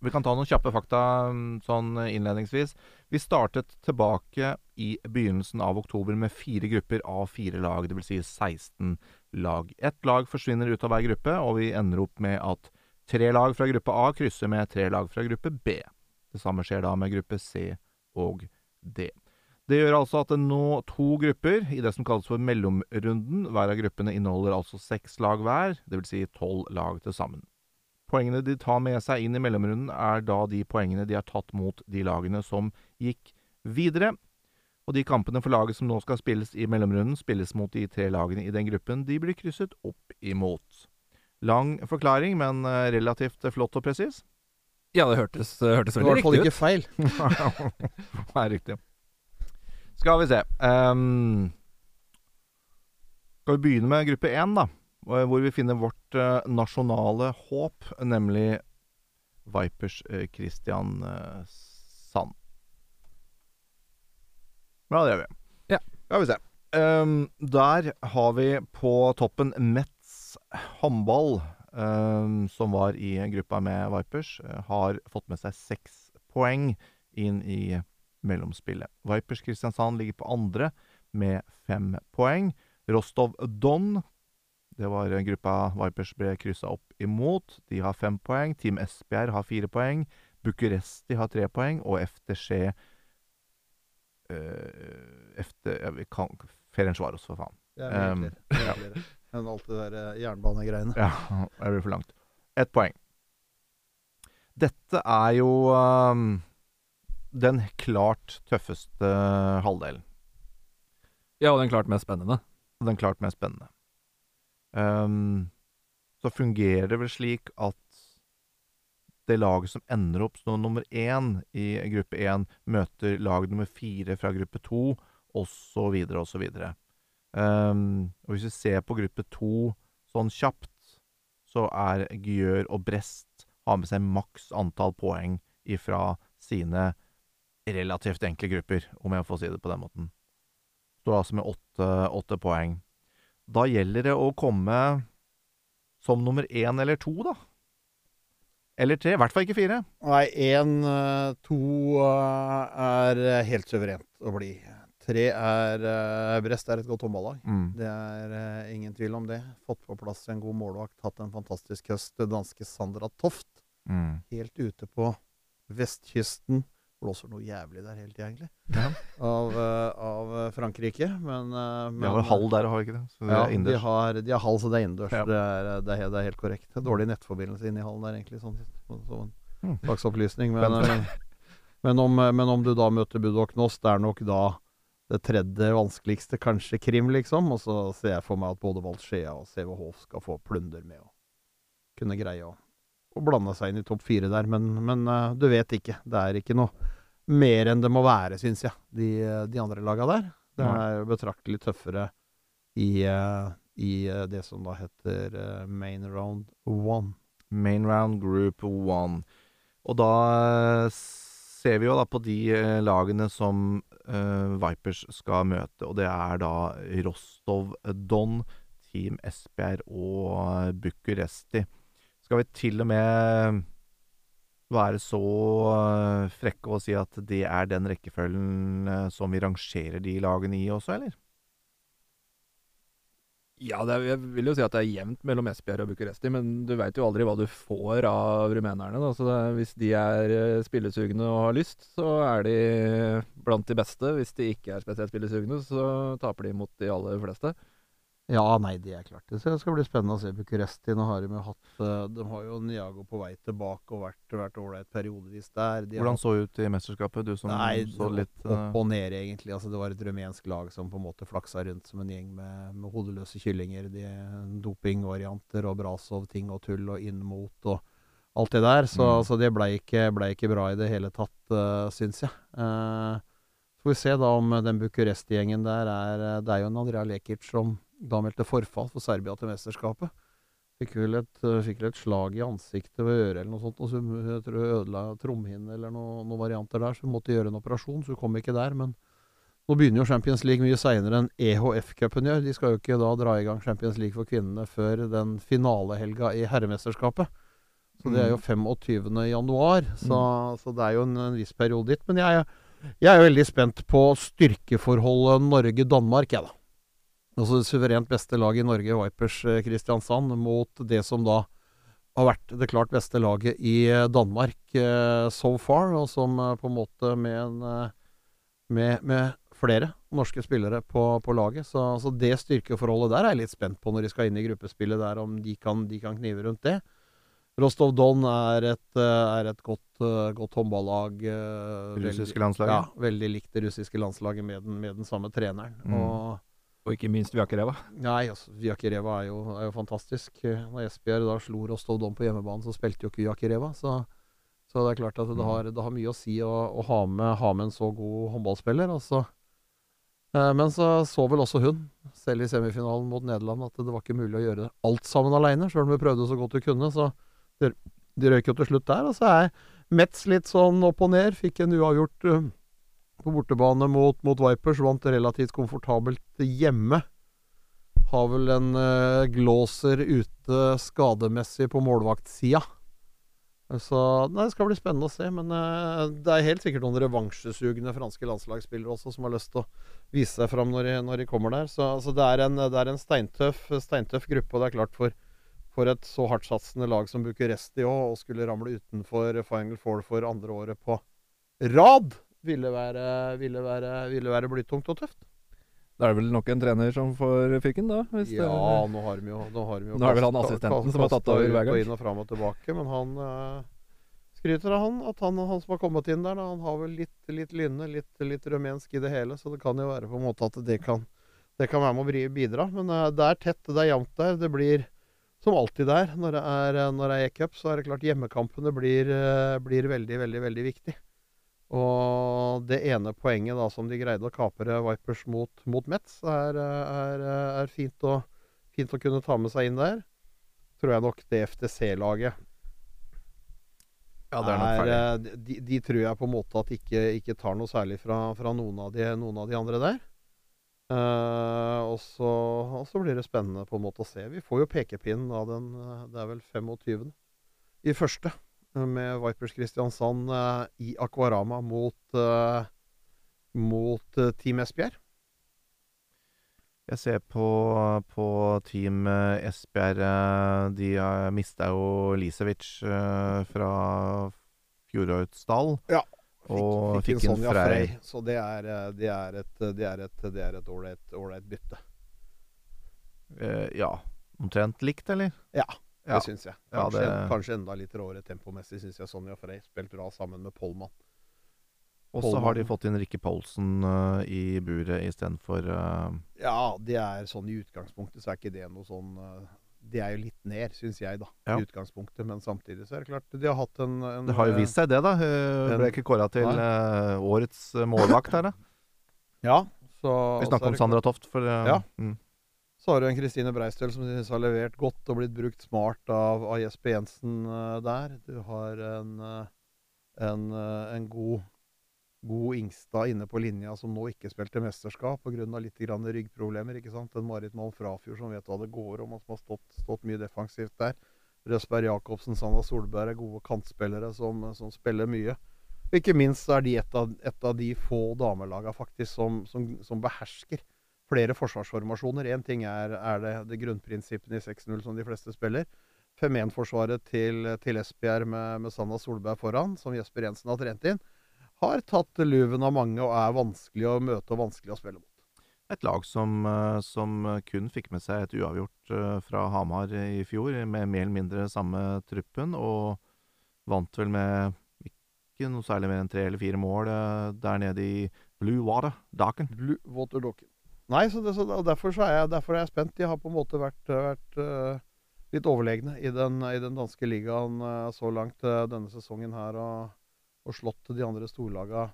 vi kan ta noen kjappe fakta mm, sånn innledningsvis. Vi startet tilbake i begynnelsen av oktober med fire grupper av fire lag, dvs. Si 16 lag. Ett lag forsvinner ut av hver gruppe, og vi ender opp med at tre lag fra gruppe A krysser med tre lag fra gruppe B. Det samme skjer da med gruppe C og D. Det gjør altså at det nå to grupper i det som kalles for mellomrunden. Hver av gruppene inneholder altså seks lag hver, dvs. Si tolv lag til sammen. Poengene de tar med seg inn i mellomrunden, er da de poengene de har tatt mot de lagene som gikk videre. Og de kampene for laget som nå skal spilles i mellomrunden, spilles mot de tre lagene i den gruppen de blir krysset opp imot. Lang forklaring, men eh, relativt flott og presis. Ja, det hørtes, det hørtes Det var i hvert fall ikke feil. <laughs> Det er riktig. Skal vi se um, Skal vi begynne med gruppe én, da? Hvor hvor vi finner vårt eh, nasjonale håp, nemlig Vipers uh, Christian eh, Sand. Ja, det gjør vi. Ja. Skal vi se. Um, der har vi på toppen Metz håndball, um, som var i gruppa med Vipers, eh, har fått med seg seks poeng inn i mellomspillet. Vipers Kristiansand ligger på andre med fem poeng. Rostov Don, det var en gruppa Vipers ble kryssa opp imot. De har fem poeng. Team Esbjerg har fire poeng. Bucuresti har tre poeng. Og FTC uh, FT, ja, vi kan, Ferencvaros, for faen. Det er Um, mye. Det er enn alt det der eh, jernbanegreiene. Ja, det blir for langt. Ett poeng. Dette er jo um, den klart tøffeste halvdelen. Ja, og den klart mest spennende. Den klart mest spennende. Ehm, så fungerer det vel slik at det laget som ender opp som nummer én i gruppe én, møter lag nummer fire fra gruppe to, osv., osv. Um, og hvis vi ser på gruppe to sånn kjapt, så er Gjør og Brest har med seg maks antall poeng ifra sine relativt enkle grupper, om jeg får si det på den måten. Står altså med åtte, åtte poeng. Da gjelder det å komme som nummer én eller to, da. Eller tre. I hvert fall ikke fire. Nei, én, eh, to eh, er helt suverent å bli. Tre er eh, Brest er et godt håndballag. Mm. Det er eh, ingen tvil om det. Fått på plass en god målvakt, hatt en fantastisk høst. Danske Sandra Toft, Mm. helt ute på vestkysten. Blåser noe jævlig der hele tida, egentlig. Ja. <laughs> Av, eh, av eh, Frankrike. Men, men De har halv der, har de ikke det? Så det ja, er de har, de har halv, så det er innendørs. Ja. Det, det, er, helt korrekt. Det er dårlig nettforbindelse inne i hallen der, egentlig. Sånn, som en Mm. slags opplysning. Men, men, men, om, men om du da møter Budok Noss, det er nok da det tredje vanskeligste, kanskje Krim, liksom. Og så ser jeg for meg at både Valskjea og CVH skal få plunder med å kunne greie å, å blande seg inn i topp fire der. Men, men eh, du vet ikke. Det er ikke noe mer enn det må være, syns jeg, de, de andre laga der. Det er jo betraktelig tøffere i, eh, i eh, det som da heter main round one. Main round group one. Og da ser vi jo da på de lagene som uh, Vipers skal møte, og det er da Rostov Don, Team Esbjerg og Bucuresti. Skal vi til og med være så eh, frekke å si at det er den rekkefølgen eh, som vi rangerer de lagene i også, eller? Ja, er, jeg vil jo si at det er jevnt mellom Esbjerg og Bucuresti, men du veit jo aldri hva du får av rumenerne. Da. Så det, hvis de er eh, spillesugne og har lyst, så er de blant de beste. Hvis de ikke er spesielt spillesugne, så taper de mot de aller fleste. Ja, nei, det er klart. Det skal bli spennende å se Bucuresti. Nå har de hatt eh, De har jo Niago på vei tilbake og vært vært ålreit periodevis der. De har Hvordan så ut i mesterskapet, du som Nei, så litt opp, eh, og ned, egentlig. Altså, det var et rumensk lag som på en måte flaksa rundt som en gjeng med, med hodeløse kyllinger. De, dopingvarianter og Brasov-ting og tull og inn mot og alt det der. Så, Mm. altså, det blei ikke, ble ikke bra i det hele tatt, uh, syns jeg. Uh, så får vi se da om den Bucuresti-gjengen der er eh, Det er jo en Andrea Lekic som da meldte forfall for Serbia til mesterskapet. Fikk vel et, eh, fikk et slag i ansiktet ved øret eller noe sånt, og så jeg tror jeg ødela trommehinne eller noe- noen varianter der, så hun måtte gjøre en operasjon, så hun kom ikke der. Men nå begynner jo Champions League mye seinere enn EHF-cupen gjør. De skal jo ikke da dra i gang Champions League for kvinnene før den finalehelga i herremesterskapet. Så det er jo 25. januar, så, så det er jo en, en viss periode dit. Men jeg, jeg er jo veldig spent på styrkeforholdet Norge-Danmark, jeg, da. Altså det suverent beste laget i Norge, Vipers eh, Kristiansand, mot det som da har vært det klart beste laget i eh, Danmark eh, so far, og som på en måte med en med, med flere norske spillere på, på laget. Så, så det styrkeforholdet der er jeg litt spent på når de skal inn i gruppespillet der, om de kan, de kan knive rundt det. Rostov Don er et, er et godt, godt håndballag. russiske landslaget. Ja, veldig likt det russiske landslaget med den, med den samme treneren. Mm. Og Og ikke minst Viakereva. Nei, altså, Viakereva er er jo fantastisk. Når Esbjerg da slo Rostov Don på hjemmebane, så spilte jo ikke Viakereva. Så, så det er klart at det, Mm. har, det har mye å si å, å ha, med, ha med en så god håndballspiller. Altså. Eh, men så så vel også hun, selv i semifinalen mot Nederland, at det var ikke mulig å gjøre alt sammen aleine, sjøl om vi prøvde så godt vi kunne. Så det, de røyk jo til slutt der. Og så er Metz litt sånn opp og ned. Fikk en uavgjort eh, på bortebane mot, mot Vipers. Vant relativt komfortabelt hjemme. Har vel en uh, Glåser ute skademessig på målvaktsida. Så nei, Det skal bli spennende å se. Men eh, det er helt sikkert noen revansjesugne franske landslagsspillere også som har lyst til å vise seg fram når de, når de kommer der. Så, altså, det er en, det er en steintøff, steintøff gruppe. Og det er klart for, for et så hardtsatsende lag som Bucuresti òg, å skulle ramle utenfor Final Four for andre året på rad, ville være, ville være, ville være blytungt og tøft. Da er det vel nok en trener som får fyken, da? Ja, det, nå har vi jo, nå har vi jo Nå er vel han assistenten som har tatt over hver gang. Inn og fram og tilbake, men han eh, skryter av han, at han, han som har kommet inn der, da, han har vel litt, litt lynne, litt, litt rumensk i det hele, så det kan jo være på en måte at det kan, det kan være med å bidra. Men eh, det er tett, det er jevnt der. Det blir som alltid der når det er, når det er e-cup, så er det klart hjemmekampene blir, eh, blir veldig, veldig, veldig viktig. Og det ene poenget da som de greide å kapre Vipers mot, mot Metz, er, er, er fint, å, fint å kunne ta med seg inn der. Tror jeg nok det FTC-laget Ja, det er nok ferdig. eh, de, de tror jeg på en måte at ikke, ikke tar noe særlig fra, fra noen, av de, noen av de andre der. Uh, og, så, og så blir det spennende på en måte å se. Vi får jo pekepinnen av den eh, Det er vel 25. i første. Med Vipers Kristiansand eh, i Aquarama mot, eh, mot eh, Team Esbjerg. Jeg ser på, på Team Esbjerg De uh, mista jo Lisevic fra fjorårets stall. Ja, Og fikk, en Sonja Frey. Så det er, det er et det er et det er et ålreit bytte. Eh, ja, omtrent likt, eller? Ja, Ja. Det syns jeg. Ja, Kanskje, det- kanskje enda litt råere tempomessig, syns jeg Sonja Frey spilt bra sammen med Polman. Og så har de fått inn Rikke Poulsen uh, i buret istedenfor uh, Ja, det er sånn i utgangspunktet så er ikke det noe sånn uh, Det er jo litt ned, syns jeg, da. Ja. I utgangspunktet. Men samtidig så er det klart De har hatt en, en Det har jo vist seg, det, da. Hun ble ikke kåra til eh, årets eh, målvakt her, da. Ja. Så, Vi snakker er om Sandra Toft, for uh, Ja. mm. Så har du en Kristine Breistøl som synes har levert godt og blitt brukt smart av, av Jesper Jensen eh, der. Du har en, eh, en, eh, en god, god Ingstad inne på linja som nå ikke spilte mesterskap pga. litt grann ryggproblemer. ikke sant? En Marit Malm Frafjord som vet hva det går om, og som har stått, stått mye defensivt der. Røsberg Jacobsen, Sanna Solberg er gode kantspillere som, som spiller mye. Ikke minst er de et av, et av de få damelagene faktisk som, som, som behersker flere forsvarsformasjoner. Én ting er, er det, det grunnprinsippene i 6-0 som de fleste spiller. 5-1-forsvaret til, til Esbjerg med, med Sanna Solberg foran, som Jesper Jensen har trent inn, har tatt luven av mange og er vanskelig å møte og vanskelig å spille mot. Et lag som, eh, som kun fikk med seg et uavgjort eh, fra Hamar i fjor, med mer eller mindre samme truppen, og vant vel med ikke noe særlig mer enn tre eller fire mål eh, der nede i Blue Water, Daken. Blue Water Docken. Nei, så, det, så og derfor, så er jeg, derfor er jeg spent. De har på en måte vært, vært uh, litt overlegne i den, i den danske ligaen uh, så langt uh, denne sesongen her, og, og slått de andre storlaga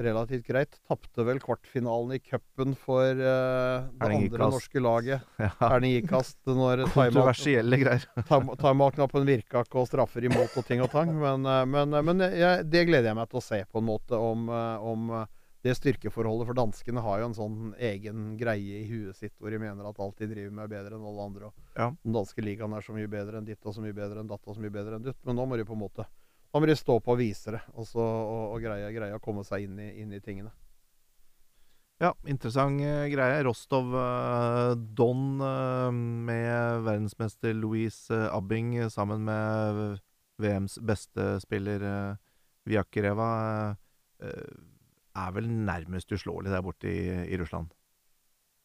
relativt greit. Tapte vel kvartfinalen i cupen for uh, det andre norske laget. <laughs> Ja, Erling Ikast når <laughs> kontroversielle greier. <laughs> timeout-knappen virka ikke og straffer imot og ting og tang. Men, men, men jeg, det gleder jeg meg til å se, på en måte, om, om det styrkeforholdet. For danskene har jo en sånn egen greie i huet sitt hvor de mener at alt de driver med, er bedre enn alle andre. Og Ja. Den danske ligaen er så mye bedre enn ditt og så mye bedre enn datt og så mye bedre enn dutt. Men nå må de på en måte da må de stå på og vise det, og, så, og, og greie, greie å komme seg inn i, inn i tingene. Ja, interessant eh, greie. Rostov eh, Don eh, med verdensmester Louise Abbing sammen med VMs beste spiller uh, Viakereva er vel nærmest uslåelig der borte i, i Russland.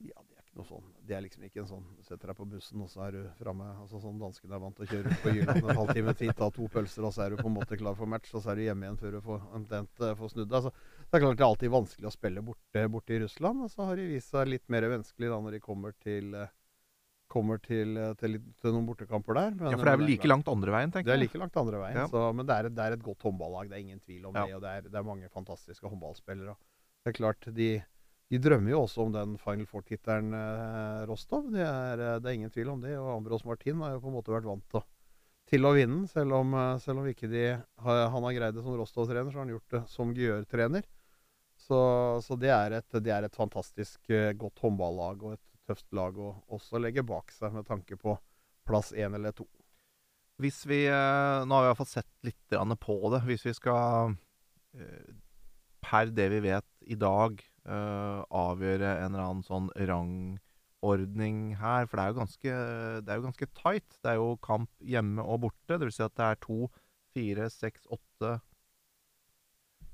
Ja, det er ikke noe sånn. Det er liksom ikke en sånn Setter deg på bussen, og så er du framme. Altså sånn danskene er vant til å kjøre ut på Jylland en halvtime tid, ta to pølser, og så er du på en måte klar for match. Og så er du hjemme igjen før du får, omtrent, eh, får snudd deg. Altså, det er klart det er alltid vanskelig å spille borte, borte i Russland. Og så har de vist seg litt mer vanskelig da når de kommer til eh, Kommer til, eh, til, til noen bortekamper der. Men- Ja, For det er vel like langt andre veien, tenker jeg. Det er like langt andre veien. Ja. Så, men det er, et- det er et godt håndballag, det er ingen tvil om Ja. det. Og det er, det er mange fantastiske håndballspillere. Det er klart, de, de drømmer jo også om den Final Four-tittelen, eh, Rostov. Det er, eh, det er ingen tvil om det. Og Ambros Martin har jo på en måte vært vant til, til å vinne, den, selv om, eh, selv om ikke de han har greid det som Rostov-trener, så har han gjort det som Gjør-trener. Så, så det, er et, det er et fantastisk eh, godt håndballag og et tøft lag å også legge bak seg med tanke på plass én eller to. Hvis vi eh, Nå har vi iallfall sett litt på det. Hvis vi skal eh, per det vi vet i dag, eh, avgjøre en eller annen sånn rangordning her. For det er jo ganske, det er jo ganske tight. Det er jo kamp hjemme og borte. Vil si at det er to, fire, seks, åtte,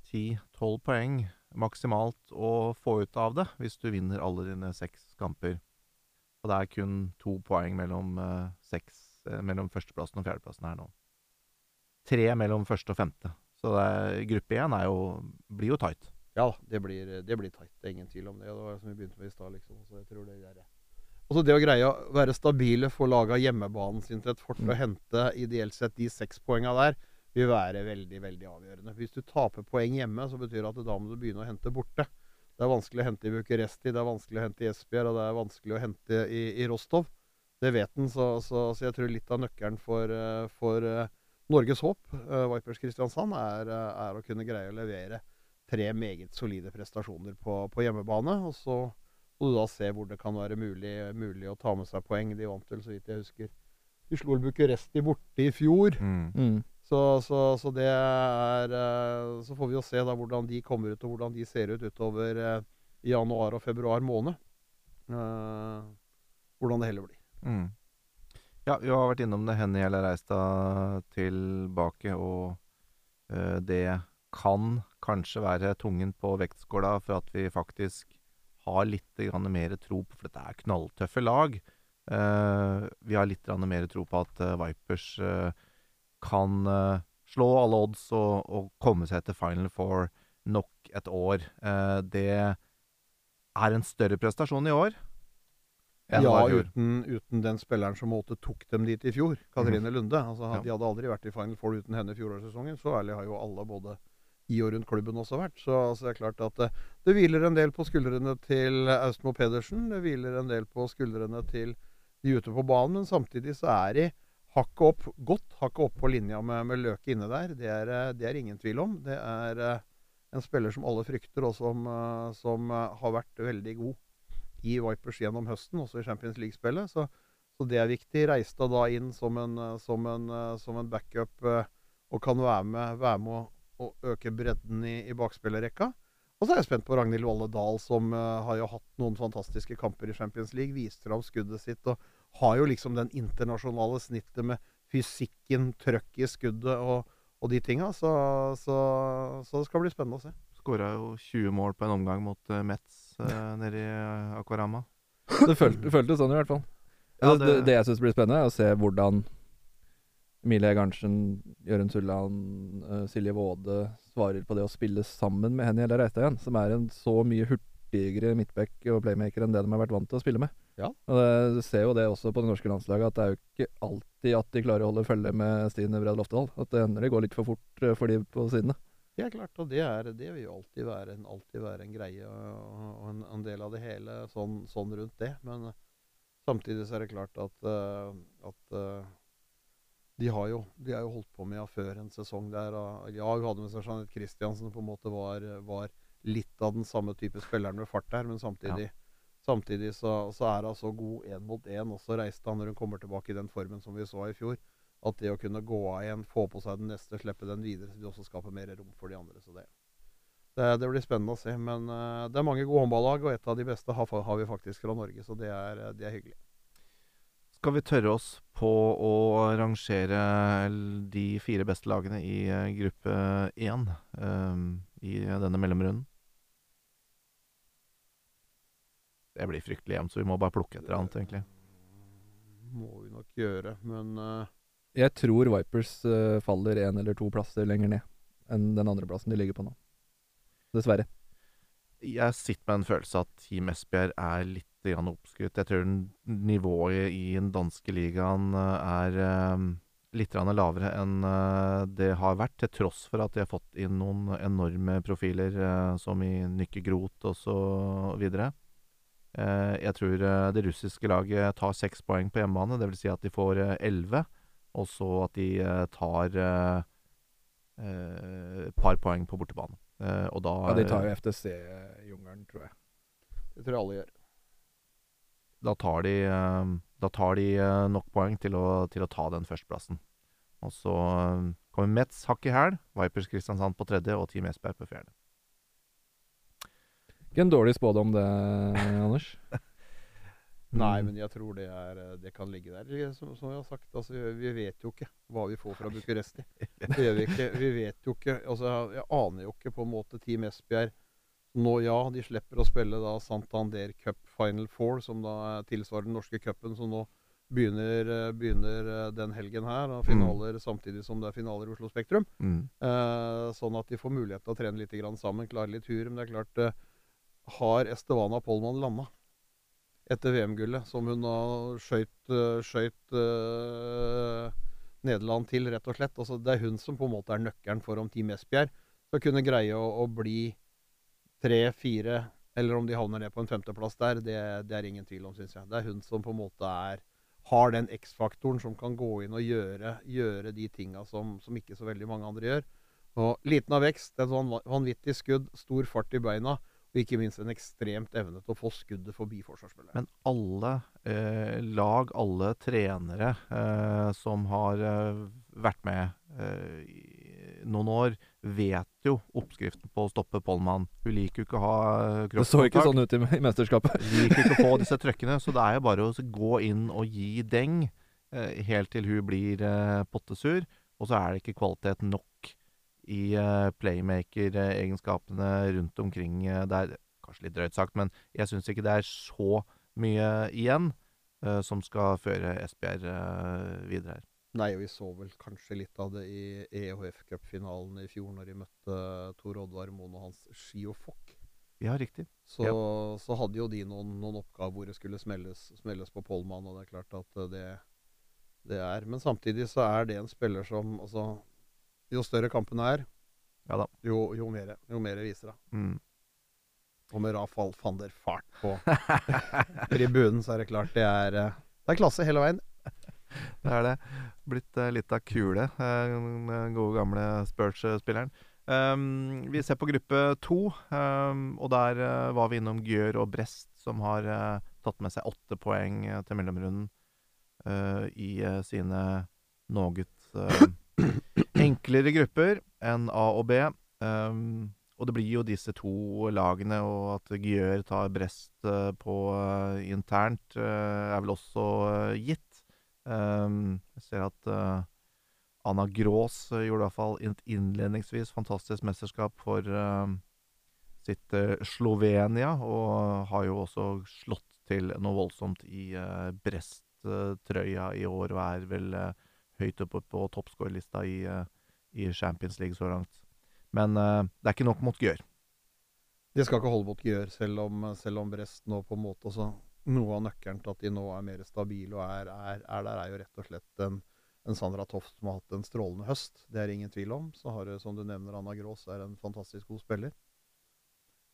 ti, tolv poeng maksimalt å få ut av det hvis du vinner alle dine seks kamper. Og det er kun to poeng mellom eh, seks eh, mellom førsteplassen og fjerdeplassen her nå. Tre mellom første og femte. Så er, gruppe én jo, blir jo tight. Ja det blir, det blir tight. Det er ingen tvil om det. Det var som vi begynte med i stad. Liksom. Så jeg tror det er det. Og så det å greie å være stabile, få laga hjemmebanen sin til et fort og hente ideelt sett de seks poenga der, vil være veldig veldig avgjørende. Hvis du taper poeng hjemme, så betyr det at da må du begynne å hente borte. Det er vanskelig å hente i Bucuresti, det er vanskelig å hente i Esbjerg, og det er vanskelig å hente i, i Rostov. Det vet den, så, så, så jeg tror litt av nøkkelen for, eh, for eh, Norges håp, eh, Vipers Kristiansand, er, er å kunne greie å levere tre meget solide prestasjoner på, på hjemmebane. Og så må du da se hvor det kan være mulig, mulig å ta med seg poeng. De vant vel, så vidt jeg husker De slo Bucuresti borte i fjor. Mm. Så, så, så det er eh, Så får vi jo se da hvordan de kommer ut, og hvordan de ser ut utover eh, januar og februar måned. Eh, hvordan det heller blir. Mm. Ja, vi har vært innom det. Henny eller Reistad tilbake, og det kan kanskje være tungen på vektskåla for at vi faktisk har litt mer tro på For dette er knalltøffe lag. Vi har litt mer tro på at Vipers kan eh, slå alle odds og, og komme seg til Final Four nok et år. Eh, det er en større prestasjon i år. enn Ja, i fjor. uten, uten den spilleren som måtte tok dem dit i fjor, Katrine Lunde. Altså, Ja. De hadde aldri vært i Final Four uten henne fjorårssesongen. Så ærlig har jo alle, både i og rundt klubben, også vært. Så, altså, det er klart at det, det hviler en del på skuldrene til Austmo Pedersen. Det hviler en del på skuldrene til de ute på banen, men samtidig så er de hakket opp, godt hakket opp på linja med, med Løke inne der. Det er, eh, det er ingen tvil om. Det er eh, en spiller som alle frykter, og som, eh, som har vært veldig god i Vipers gjennom høsten, også i Champions League-spillet. Så, så det er viktig. Reiste da inn som en, som en, som en backup og kan være med, være med å, å øke bredden i, i bakspillerrekka. Og så er jeg spent på Ragnhild Valle Dahl, som har jo hatt noen fantastiske kamper i Champions League. Vist fram skuddet sitt og har jo liksom den internasjonale snittet med fysikken, trøkk i skuddet og, og de tinga. Så, så, så det skal bli spennende å se. Skåra jo 20 mål på en omgang mot uh, Metz eh, <laughs> nede i uh, Aquarama. Det føltes, følte sånn i hvert fall. Ja, det, det, det jeg syns blir spennende, er å se hvordan Emilie Garntzen, Jørund Sulland, uh, Silje Våde svarer på det å spille sammen med Henny eller Reistein, som er en så mye hurtigere midtback og playmaker enn det de har vært vant til å spille med. Ja. Og det, Du ser jo det også på det norske landslaget, at det er jo ikke alltid at de klarer å holde følge med Stine Bred Loftedal. At det hender det går litt for fort uh, for de på sidene. Det er klart, og det, er, det vil jo alltid være en, alltid være en greie og, en, en, del av det hele sånn, sånn rundt det. Men uh, samtidig så er det klart at, uh, at de har jo de har jo holdt på med ja, før en sesong der. Ja, hun hadde med seg Jeanette Christiansen, som på en måte var, var, litt av den samme type spilleren med fart der, men samtidig, ja. Samtidig så, så, er hun så god én mot én. Og så reiste han når hun kommer tilbake i den formen som vi så i fjor at det å kunne gå av igjen, få på seg den neste, slippe den videre, så vil også skape mer rom for de andre. Så det, det, det blir spennende å se. Men uh, det er mange gode håndballag, og et av de beste har, har vi faktisk fra Norge, så det er, det er, hyggelig. Skal vi tørre oss på å rangere de fire beste lagene i uh, gruppe én um, i denne mellomrunden? Det blir fryktelig jevnt, så vi må bare plukke et eller annet, egentlig. Må vi nok gjøre, men uh, jeg tror Vipers uh, faller én eller to plasser lenger ned enn den andre plassen de ligger på nå. Dessverre. Jeg sitter med en følelse at Team Esbjerg er litt oppskrytt. Jeg tror nivået i den danske ligaen eh, er uh, litt lavere enn uh, det har vært, til tross for at de har fått inn noen enorme profiler, uh, som i Nykke Groth osv. Uh, jeg tror uh, det russiske laget tar seks poeng på hjemmebane, dvs. Si at de får elleve. Og så at de eh, tar et eh, par poeng på bortebane. Eh, og da Ja, de tar jo FTC-jungelen, tror jeg. Det tror jeg alle gjør. Da tar de, da tar de nok poeng til å, til å ta den førsteplassen. Og så kommer Metz hakk i hæl, Vipers Kristiansand på tredje og Team Esberg på fjerde. Ikke en dårlig spådom det, Anders. <laughs> Nei, mm. men jeg tror det, er, eh, det kan ligge der. Som, som jeg har sagt, altså, vi vet jo ikke hva vi får fra Bucuresti. <laughs> Det gjør vi ikke. Vi vet jo ikke altså, Jeg aner jo ikke på en måte Team Esbjerg Nå, ja, de slipper å spille da Santander Cup Final Four, som da tilsvarer den norske cupen, som nå begynner, eh, begynner, eh, den helgen her. Og finaler mm. samtidig som det er finaler i Oslo Spektrum. Mm. Eh, sånn at de får mulighet til å trene litt sammen, klare litt tur. Men det er klart, eh, har Estevana Polman landa? etter VM-gullet, som hun har skøyt, eh, skøyt uh, Nederland til, rett og slett. Altså, det er hun som på en måte er nøkkelen for om Team Esbjerg skal kunne greie å, å bli tre, fire, eller om de havner ned på en femteplass der, det, det er ingen tvil om, syns jeg. Det er hun som på en måte er har den X-faktoren som kan gå inn og gjøre, gjøre de tinga som, som, ikke så veldig mange andre gjør. Og Liten av vekst, et sånn vanvittig skudd, stor fart i beina. Og ikke minst en ekstremt evne til å få skuddet forbi forsvarsspilleren. Men alle eh, lag, alle trenere eh, som har eh, vært med eh, noen år, vet jo oppskriften på å stoppe Pollmann. Hun liker jo ikke å ha kroppskontakt. Det så ikke sånn ut i, i mesterskapet. liker ikke å få <laughs> disse trøkkene. Så det er jo bare å gå inn og gi deng eh, helt til hun blir eh, pottesur. Og så er det ikke kvalitet nok i uh, playmaker-egenskapene rundt omkring uh, der. Kanskje litt drøyt sagt, men jeg syns ikke det er så mye igjen uh, som skal føre Esbjerg videre her. Nei, og vi så vel kanskje litt av det i EHF-cupfinalen i fjor, når de møtte Tor Oddvar Moen og hans Skiofok. Ja, riktig. Så, ja. så, hadde jo de noen, noen oppgaver hvor det skulle smelles, smelles på Pollmann, og det er klart at det, det er Men samtidig så er det en spiller som altså, jo større kampene er, ja da. Jo, jo, mer, jo mer viser det. Mm. Og med Rafal van der Fart på <laughs> tribunen, så er det klart det er, eh, det er klasse hele veien. <laughs> Det er det. Blitt uh, litt av kule, uh, den gode gamle Spurs-spilleren. Um, vi ser på gruppe to, um, og der uh, var vi innom Gjør og Brest, som har tatt med seg åtte poeng til mellomrunden i sine noget <clears throat> enklere grupper enn A og B. Um, og det blir jo disse to lagene, og at Gjør tar Brest på uh, internt, uh, er vel også uh, gitt. Um, jeg ser at Anna Grås gjorde i hvert fall inn- innledningsvis fantastisk mesterskap for sitt Slovenia, og har jo også slått til noe voldsomt i uh, Brest-trøya i år, og er vel høyt oppe på toppskårerlista i, eh, i Champions League så langt. Men uh, det er ikke nok mot Gjør. Det skal ikke holde mot Gjør, selv om, selv om Brest nå på en måte også Noe av nøkkelen til at de nå er mer stabile og er, er, er der, er jo rett og slett en, en Sandra Toft som har hatt en strålende høst. Det er ingen tvil om. Så har du, som du nevner, Anna Grås er en fantastisk god spiller.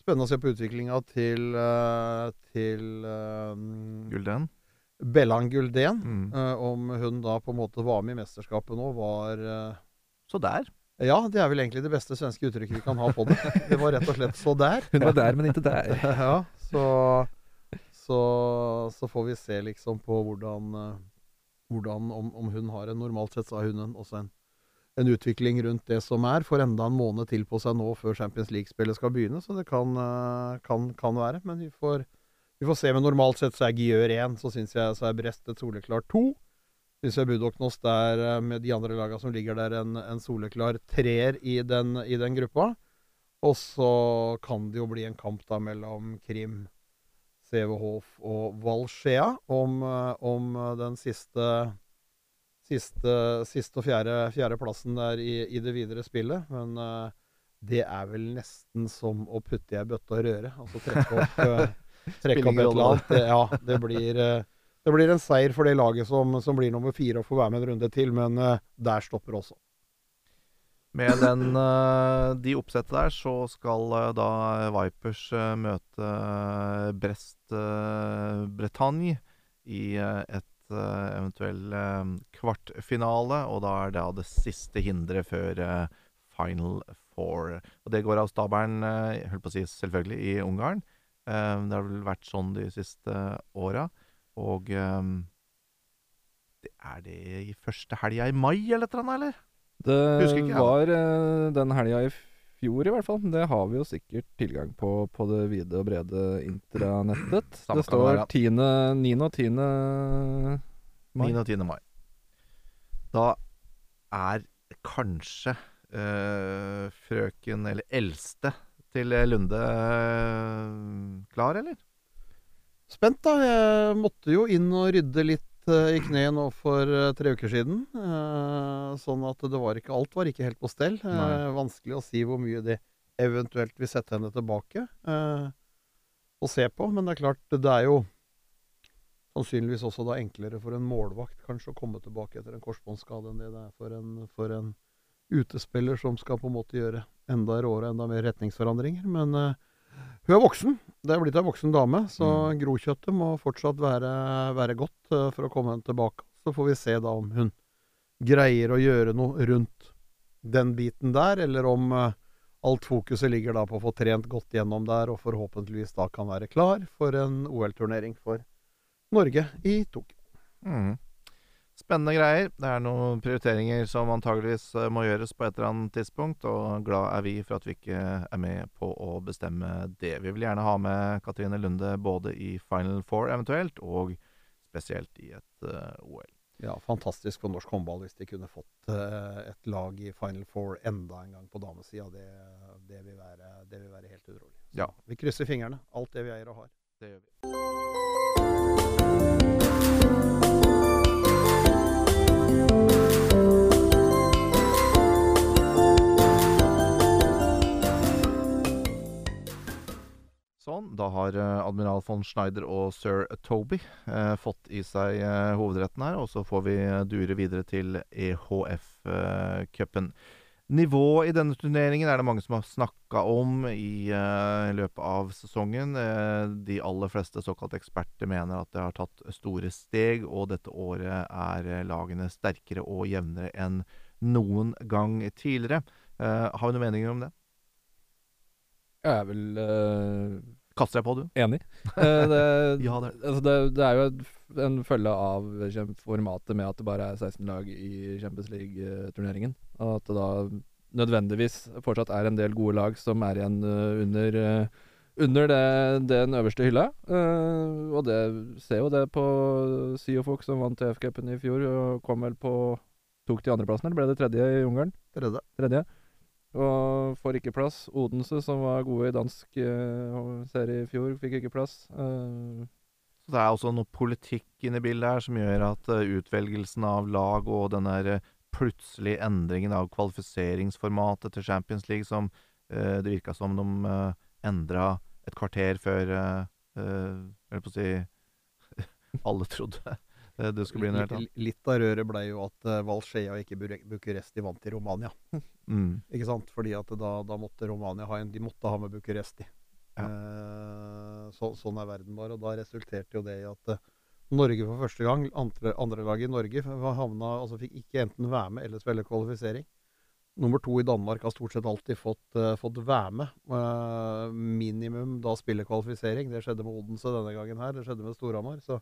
Spennende å se på utviklinga til, eh, til um, Gulden. Bellan Gulden. Mm. Uh, om hun da på en måte var med i mesterskapet nå, var Så der. Ja, det er vel egentlig det beste svenske uttrykket vi kan ha på det. Det var rett og slett 'så der'. Hun var der, men ikke der. <laughs> ja, så, så, så får vi se liksom på hvordan, eh, hvordan om, om hun har en Normalt sett så har hun en, også en, en utvikling rundt det som er. Får enda en måned til på seg nå før Champions League-spillet skal begynne, så det kan, eh, kan, kan være. Men vi får, vi får se. Men normalt sett så er Giør 1, så syns jeg så er Brest et soleklart 2. Syns jeg Budoknost er, eh, med de andre lagene som ligger der, en, en soleklar treer i den, i den gruppa. Og så kan det jo bli en kamp da mellom Krim, Sevehof og Valskjea om, eh, om eh, den siste Siste, siste og fjerde, plassen der i, i det videre spillet. Men det er vel nesten som å putte i ei bøtte og røre. Altså trekke opp, trekke opp et eller annet. Ja, det blir, det blir en seier for det laget som, som blir nummer fire og får være med en runde til. Men uh, der stopper også. Med den, uh, de oppsettet der, så skal uh, da Vipers møte Brest Bretagne i et eventuell kvartfinale, og da er det det siste hinderet før Final Four. Og det går av stabelen, holdt på å si selvfølgelig, i Ungarn. Det har vel vært sånn de siste åra. Og um, det er det i første helga i mai, eller et eller annet, eller? Det ikke, ja. var uh, den helga i fjor, i hvert fall. Det har vi jo sikkert tilgang på på det vide og brede intranettet. Det står 10., 9. og 10. mai. 9. og 10. mai. Da er kanskje uh, frøken, eller eldste, til Lunde uh, klar, eller? Spent, da. Jeg måtte jo inn og rydde litt eh, i kneet nå for eh, tre uker siden. Eh, sånn at det var ikke Alt var ikke helt på stell. Nei. vanskelig å si hvor mye det eventuelt vil sette henne tilbake og se på. Men det er klart, det er jo sannsynligvis også da enklere for en målvakt kanskje å komme tilbake etter en korsbåndskade enn det det er for en, for en utespiller som skal på en måte gjøre enda råere, enda mer retningsforandringer. Men hun er voksen. Det er blitt ei voksen dame, så Mm. grokjøttet må fortsatt være, være godt uh, for å komme henne tilbake. Så får vi se da om hun greier å gjøre noe rundt den biten der, eller om uh, alt fokuset ligger da på å få trent godt gjennom der, og forhåpentligvis da kan være klar for en OL-turnering for Norge i Tokyo. Mhm. Spennende greier. Det er noen prioriteringer som antageligvis eh, må gjøres på et eller annet tidspunkt, og glad er vi for at vi ikke er med på å bestemme det. Vi vil gjerne ha med Katrine Lunde både i Final Four eventuelt, og spesielt i et uh, OL. Ja, fantastisk for norsk håndball hvis de kunne fått uh, et lag i Final Four enda en gang på damesida. Det, det, vil være, det vil være helt utrolig. Så Ja. Vi krysser fingrene. Alt det vi eier og har. Det gjør vi. Sånn, da har eh, admiral von Schneider og sir Toby eh, fått i seg eh, hovedretten her, og så får vi eh, dure videre til EHF-cupen. Nivået i denne turneringen er det mange som har snakka om i eh, løpet av sesongen. Eh, de aller fleste såkalte eksperter mener at det har tatt store steg, og dette året er eh, lagene sterkere og jevnere enn noen gang tidligere. Eh, har vi noen meninger om det? Jeg er vel eh, Kaster deg på, du? enig. <laughs> Eh, det, Ja, det altså det, det er jo en følge av formatet med at det bare er 16 lag i Champions League-turneringen. Og at det da nødvendigvis fortsatt er en del gode lag som er igjen uh, under uh, under det, den øverste hylla. Uh, og det ser jo det på Siofok, som vant TF-cupen i fjor, og kom vel på Tok de andreplassen, eller ble det tredje i Ungarn? Tredje. Tredje. Og får ikke plass. Odense, som var gode i dansk uh, serie i fjor, fikk ikke plass. Uh, det er også noe politikk inne i bildet her som gjør at uh, utvelgelsen av lag og den der plutselige endringen av kvalifiseringsformatet til Champions League som det virka som de uh, endra et kvarter før uh, holdt på å si <laughs> alle trodde det, skulle bli noe helt annet. Litt- av røret ble jo at uh, Valskjea og ikke Bucuresti vant i Romania. <laughs> Mm. Ikke sant? Fordi at da, da måtte Romania ha en De måtte ha med Bucuresti. Ja. Eh, så, sånn er verden bare. Og da resulterte jo det i at eh, Norge for første gang, andre, andrelaget lag i Norge, havna, altså fikk ikke enten være med eller spille kvalifisering. Nummer to i Danmark har stort sett alltid fått, uh, fått være med. Uh, minimum da spille kvalifisering. Det skjedde med Odense denne gangen her. Det skjedde med Storhamar. Så,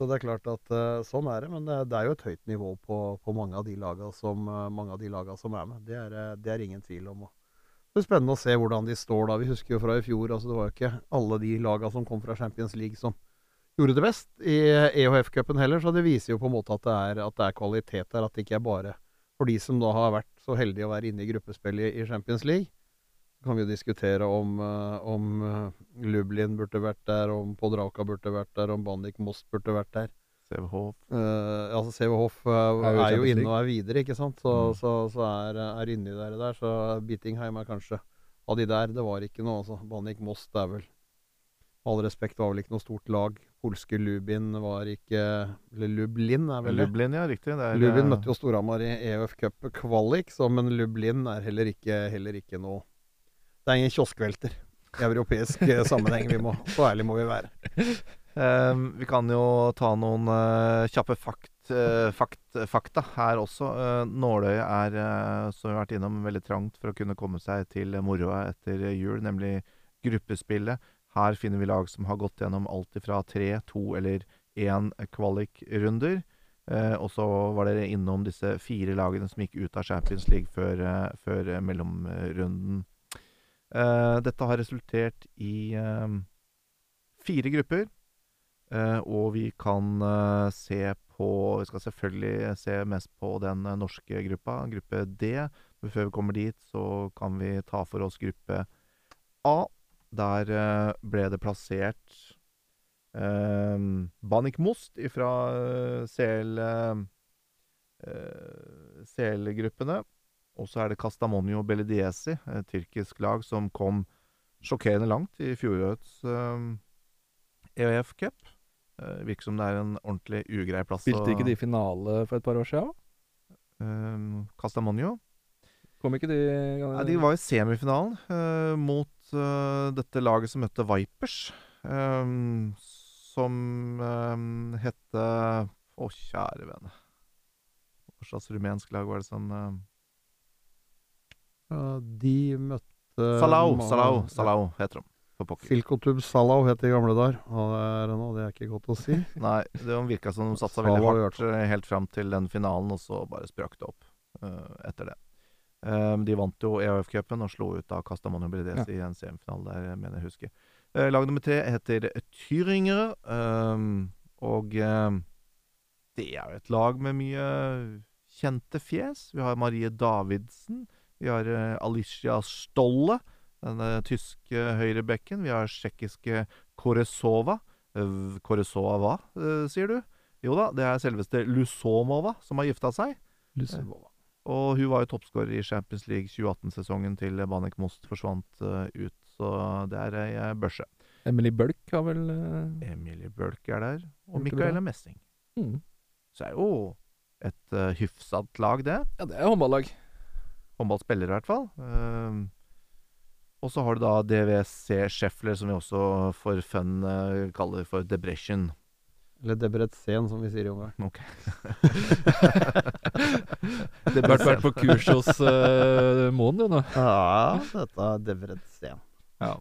så det er klart at eh, sånn er det. Men det, er jo et høyt nivå på, på mange av de laga som, eh, laga som er med. Det er, eh, det er ingen tvil om. Det blir spennende å se hvordan de står da. Vi husker jo fra i fjor, altså det var jo ikke alle de laga som kom fra Champions League som gjorde det best i EHF-cupen heller, så det viser jo på en måte at det er, at det er kvalitet der. At det ikke er bare for de som da har vært så heldige å være inne i gruppespill i, i Champions League. Kan vi diskutere om, eh, om eh, Lublin burde vært der, om Podrauka burde vært der, om Bandik Most burde vært der. CVH. Uh, altså CVH uh, Er jo er jo inne og er videre, ikke sant? Så, Mm. så, så er, er inni der, der. Så Bittingheim er kanskje av de der. Det var ikke noe, altså. Banik Most er vel Med all respekt, var vel ikke noe stort lag. Polske Lubin var ikke Eller Lublin er vel det. Lublin, ja, riktig. Er, Lubin eh, møtte jo Storhamar i EUF Cup kvalik, så, men Lublin er heller ikke, heller ikke noe Det er ingen kioskvelter i europeisk eh, sammenheng. Vi må, så ærlig må vi være. Um, vi kan jo ta noen uh, kjappe fakt, uh, fakt, fakta her også. Uh, Nåløy er, som vi har vært innom, veldig trangt for å kunne komme seg til moroa etter jul, nemlig gruppespillet. Her finner vi lag som har gått gjennom alt fra tre, to eller én kvalikrunder. Og så var dere innom disse fire lagene som gikk ut av Champions League før, før mellomrunden. Eh, dette har resultert i eh, fire grupper. Eh, og vi kan eh, se på Vi skal selvfølgelig se mest på den norske gruppa, gruppe D. Men før vi kommer dit, så kan vi ta for oss gruppe A. Der ble det plassert eh, Banik Most fra CL-gruppene. eh, CL-gruppene. Og så er det Castamonio Belidiesi, et tyrkisk lag som kom sjokkerende langt i fjorårets uh, EUF Cup. Uh, virker som det er en ordentlig ugrei plass. Spilte ikke de finale for et par år siden? Ehm, Castamonio. Kom ikke de Nei, de var i semifinalen uh, mot uh, dette laget som møtte Vipers. Um, som um, hette Å, kjære vene. Hva slags rumensk lag var det som eh, Ja, de møtte Salau, Salau. Salau heter de. Filkotub. Silkotub Salau het de gamle der. Og det det er ikke godt å si. <laughs> Nei, det virka som de satsa veldig hardt eh, helt fram til den finalen, og så bare sprakk det opp uh, etter det. Um, de vant jo EAF-cupen og slo ut av Castamonio Brides i en semifinale der, mener jeg husker. Uh, lag nummer tre heter Thüringer, um, og um, det er jo et lag med mye kjente fjes. Vi har Marie Davidsen. Vi har eh, Alicia Stolle, den eh, tyske høyrebekken. Vi har tsjekkiske Koresova. Koresova, hva, sier du? Jo da, det er selveste Lusomova som har gifta seg. Lusomova. Og hun var jo toppskårer i Champions League 2018-sesongen til Banek Most forsvant eh, ut. Så det er ei eh, børse. Emily Bulk har vel eh, Emilie Bølk er der, og bra. Messing. mm. Så er jo et uh, hyfsat lag, det. Ja, det er håndballag. Håndballspiller, i hvert fall. Ehm, og så har du da DWC Scheffler, som vi også for fun uh, kaller for Debrecen. Eller Debretsen, som vi sier i Ungarn. Ok. <laughs> Det burde vært på kurs hos uh, Moen, du, nå. Ja, dette er Debretsen. Ja.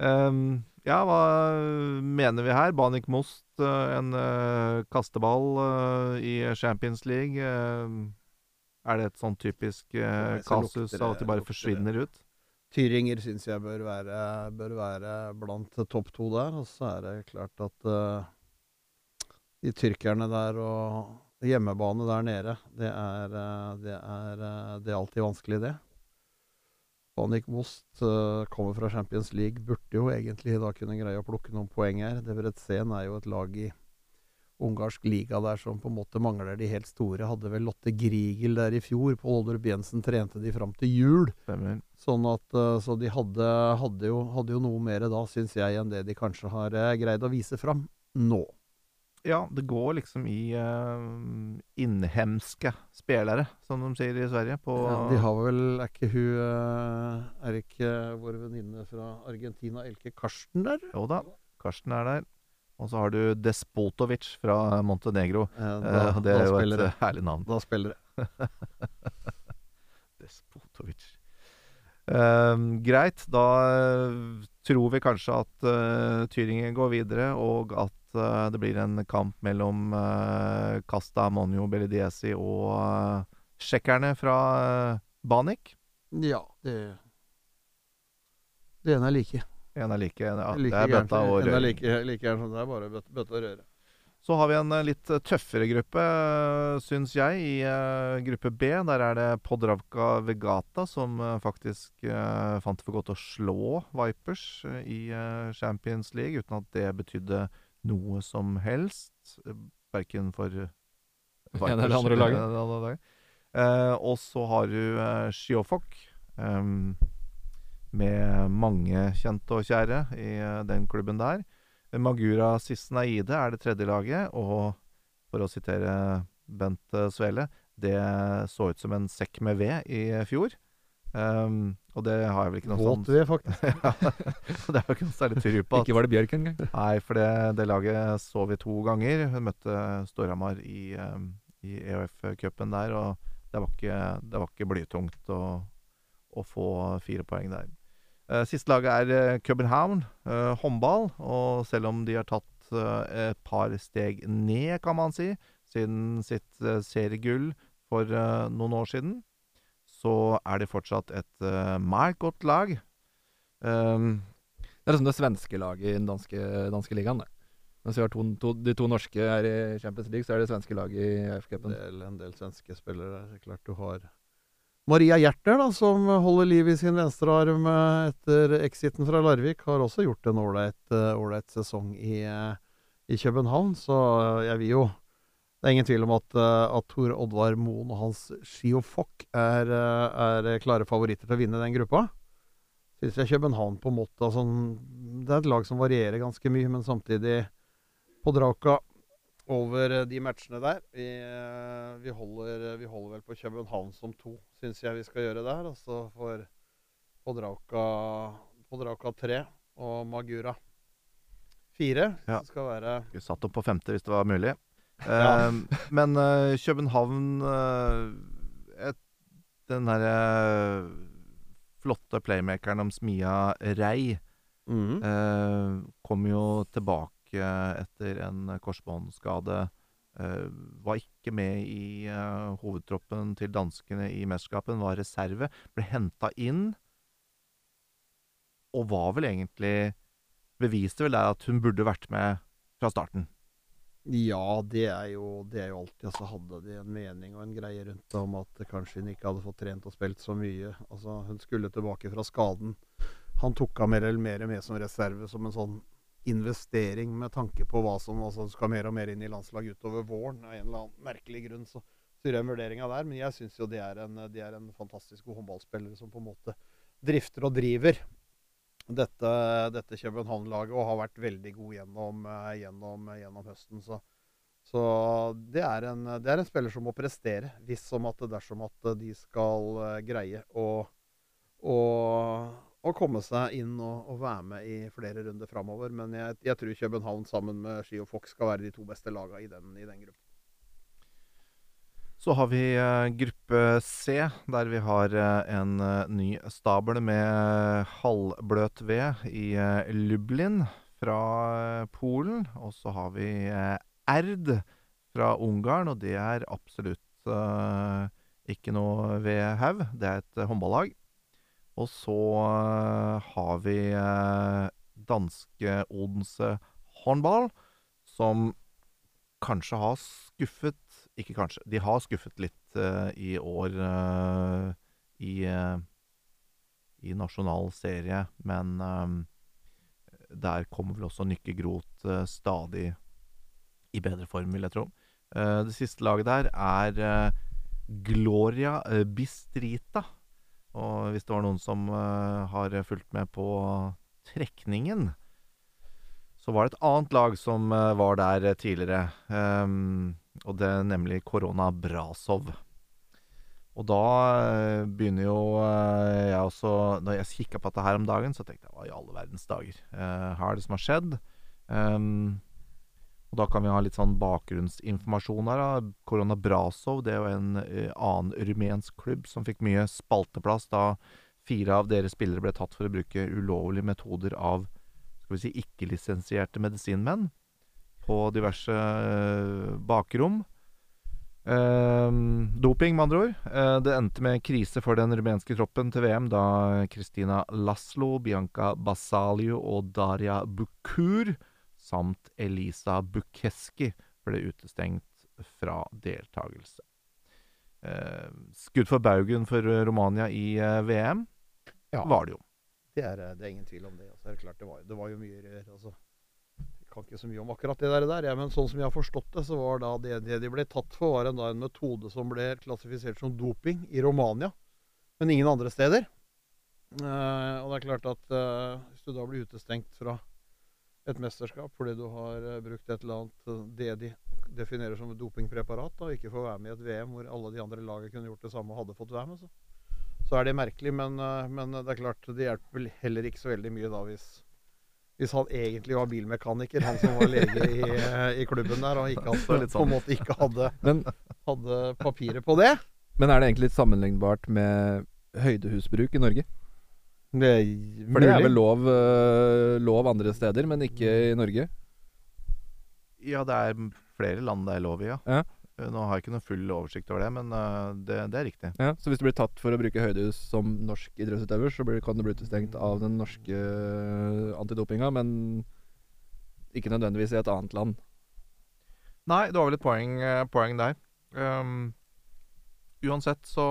Um, ja, hva mener vi her? Banik Most, eh, en uh, kasteball uh, i Champions League. ehm, Er det et sånn typisk eh, kasus av at de bare det. forsvinner ut? Tyringer syns jeg bør være, bør være blant topp to der. Og så er det klart at uh, de tyrkerne der og hjemmebane der nede, det er, eh, det er, eh, det er alltid vanskelig, det. Banik Most uh, kommer fra Champions League, burde jo egentlig da kunne greie å plukke noen poeng her. Debrecen er jo et lag i ungarsk liga der som på en måte mangler de helt store. Hadde vel Lotte Grigel der i fjor. Pål Oldrup Jensen trente de fram til jul. Stemmer. Sånn at, eh, så de hadde, hadde, jo, hadde jo noe mer da, syns jeg, enn det de kanskje har eh, greid å vise fram nå. Ja, det går liksom i uh, innhemske spillere, som de sier i Sverige. På Ja, de har vel Er ikke hun uh, Er ikke vår venninne fra Argentina, Elke Karsten, der? Jo da, Karsten er der. Og så har du Despotovic fra Montenegro. Ja, da, og det er jo et det. eh, herlig navn. Da spiller det. <laughs> Despotovic. Ehm, greit, da eh, tror vi kanskje at uh, Tyringen går videre, og at det blir en kamp mellom uh, Casta Monio Bellidiesi og uh, tsjekkerne fra Banik. Ja, det Det ene er like. En er like, ja, like det er bøtta og En er like, like gjerne som det er, bare bøtta, bøtte og røre. Så har vi en eh, litt eh, tøffere gruppe, uh, syns jeg, i eh, gruppe B. Der er det Podravka Vegata som eh, faktisk eh, fant det for godt å slå Vipers eh, i eh, Champions League, uten at det betydde noe som helst. Verken for Vipers eller andre laget. Eh, og så har du Shiofok, em, med mange kjente og kjære i eh, den klubben der. Magura Sissenaide er det tredje laget, og for å sitere Bent eh, Svele, det så ut som en sekk med ved i fjor. Um, og det har jeg vel ikke noe sånn Våt ved, faktisk. <laughs> ja, <laughs> det er jo ikke noe særlig tru på. Ikke var det Bjørk engang. Nei, for det, det laget så vi to ganger. Vi møtte Storhamar i, um, i EOF-cupen der, og det var ikke, det var ikke blytungt å, å få fire poeng der. Eh, siste laget er eh, København, eh, håndball. Og selv om de har tatt et par steg ned, kan man si, siden sitt seriegull for noen år siden, så er det fortsatt et uh, meget godt lag. Um, Det er liksom det svenske laget i den danske, danske ligaen. det. Mens vi har to, to, de to norske her i Champions League, så er det svenske laget i En AF-cupen. del, en del svenske spillere. der. Det er klart du har Maria Hjerter, da, som holder liv i sin venstre arm eh, etter exiten fra Larvik, har også gjort en ålreit eh, sesong i, eh, i København. Så jeg vil jo Det er ingen tvil om at, at Tor Oddvar Moen og hans Skiofok er, er klare favoritter til å vinne den gruppa. Syns jeg København på en måte altså, Det er et lag som varierer ganske mye, men samtidig på Draka over eh, de matchene der. Vi, eh, vi, holder, vi holder vel på København som to, syns jeg vi skal gjøre der. Og så får Podrauka tre og Magura fire. Ja. Som skal være Skulle satt opp på femte hvis det var mulig. <laughs> Ja. Eh, men eh, København eh, et, Den derre flotte playmakeren om Smia Rei mm. eh, kom jo tilbake etter en korsbåndskade. Eh, var ikke med i eh, hovedtroppen til danskene i mesterskapet, var reserve. Ble henta inn, og var vel egentlig Beviste vel der at hun burde vært med fra starten. Ja, det er jo, det er jo alltid Altså hadde de en mening og en greie rundt det om at kanskje hun ikke hadde fått trent og spilt så mye. Altså Hun skulle tilbake fra skaden. Han tok henne mer eller mer med som reserve, som en sånn investering med tanke på hva som altså, skal mer og mer inn i landslag utover våren. Av en eller annen merkelig grunn så så jeg en vurdering av der. Men jeg syns jo de er, en, de er en fantastisk god håndballspiller som på en måte drifter og driver dette, dette København-laget og har vært veldig god gjennom, eh, gjennom, gjennom høsten. Så, så det, er en, det er en spiller som må prestere, hvis som at dersom at de skal eh, greie å, å, å komme seg inn og, og være med i flere runder framover. Men jeg, jeg tror København sammen med Ski og Fox skal være de to beste lagene i den, i den gruppen. Så har vi eh, gruppe C, der vi har eh, en eh, ny stabel med halvbløt ved i Lublin fra Polen. Og så har vi Erd fra Ungarn, og det er absolutt ikke noe ved Haug. Det er et håndballag. Og så eh, har vi eh, danske Odense Hornball, som kanskje har skuffet Ikke kanskje, de har skuffet litt eh, i år i, i nasjonal serie, men der kommer vel også Nykke Groth stadig i bedre form, vil jeg tro. Det siste laget der er Gloria Bistrita. Og hvis det var noen som eh, har fulgt med på trekningen, så var det et annet lag som eh, var der tidligere. Um, og det er nemlig Korona Brasov. Og da eh, begynner jo jeg også Da jeg kikka på dette her om dagen, så tenkte jeg hva i alle verdens dager? Uh, her er det som har skjedd? Ehm, og da kan vi ha litt sånn bakgrunnsinformasjon her. da. Korona Brasov det er jo en eh, annen rumensk klubb som fikk mye spalteplass da fire av deres spillere ble tatt for å bruke ulovlige metoder av skal vi si, ikke-lisensierte medisinmenn på diverse eh, bakrom. Ehm, doping, med andre ord. Uh, det endte med krise for den rumenske troppen til VM da Kristina Laslo, Bianca Basaliu og Daria Bukur samt Elisa Bukeski ble utestengt fra deltakelse. Eh, skudd for baugen for eh, Romania i eh, VM Ja. var det jo. Det er, det er ingen tvil om det. Altså, det, er klart det, var, det var jo mye rør. Altså. Jeg kan ikke så mye om akkurat det der, der ja, men sånn som jeg har forstått det, så var da det, det de ble tatt for, var en, da, en metode som ble klassifisert som doping i Romania, men ingen andre steder. Eh, og det er klart at eh, hvis du da blir utestengt fra et mesterskap fordi du har eh, brukt et eller annet eh, det de definerer som et dopingpreparat, da, og ikke får være med i et VM hvor alle de andre lagene kunne gjort det samme og hadde fått være med, så, så er det merkelig. Men, eh, men det er klart, det hjelper vel heller ikke så veldig mye da hvis hvis han egentlig var bilmekaniker, han som var lege i, i klubben der, og ikke <laughs> hadde, på sånn. en måte ikke hadde, <laughs> Men, hadde papiret på det. men er det egentlig litt sammenlignbart med høydehusbruk i Norge? Det er For det er vel lov, øh, lov andre steder, men ikke i Norge? Ja, det er flere land det er lov i, ja. Ja. Eh, Nå har jeg ikke noe full oversikt over det, men eh, det, det er riktig. Ja, Så hvis du blir tatt for å bruke høydehus som norsk idrettsutøver, så blir, kan du bli utestengt av den norske antidopinga, men ikke nødvendigvis i et annet land. Nei, det var vel et poeng, eh, poeng der. Um, uansett, så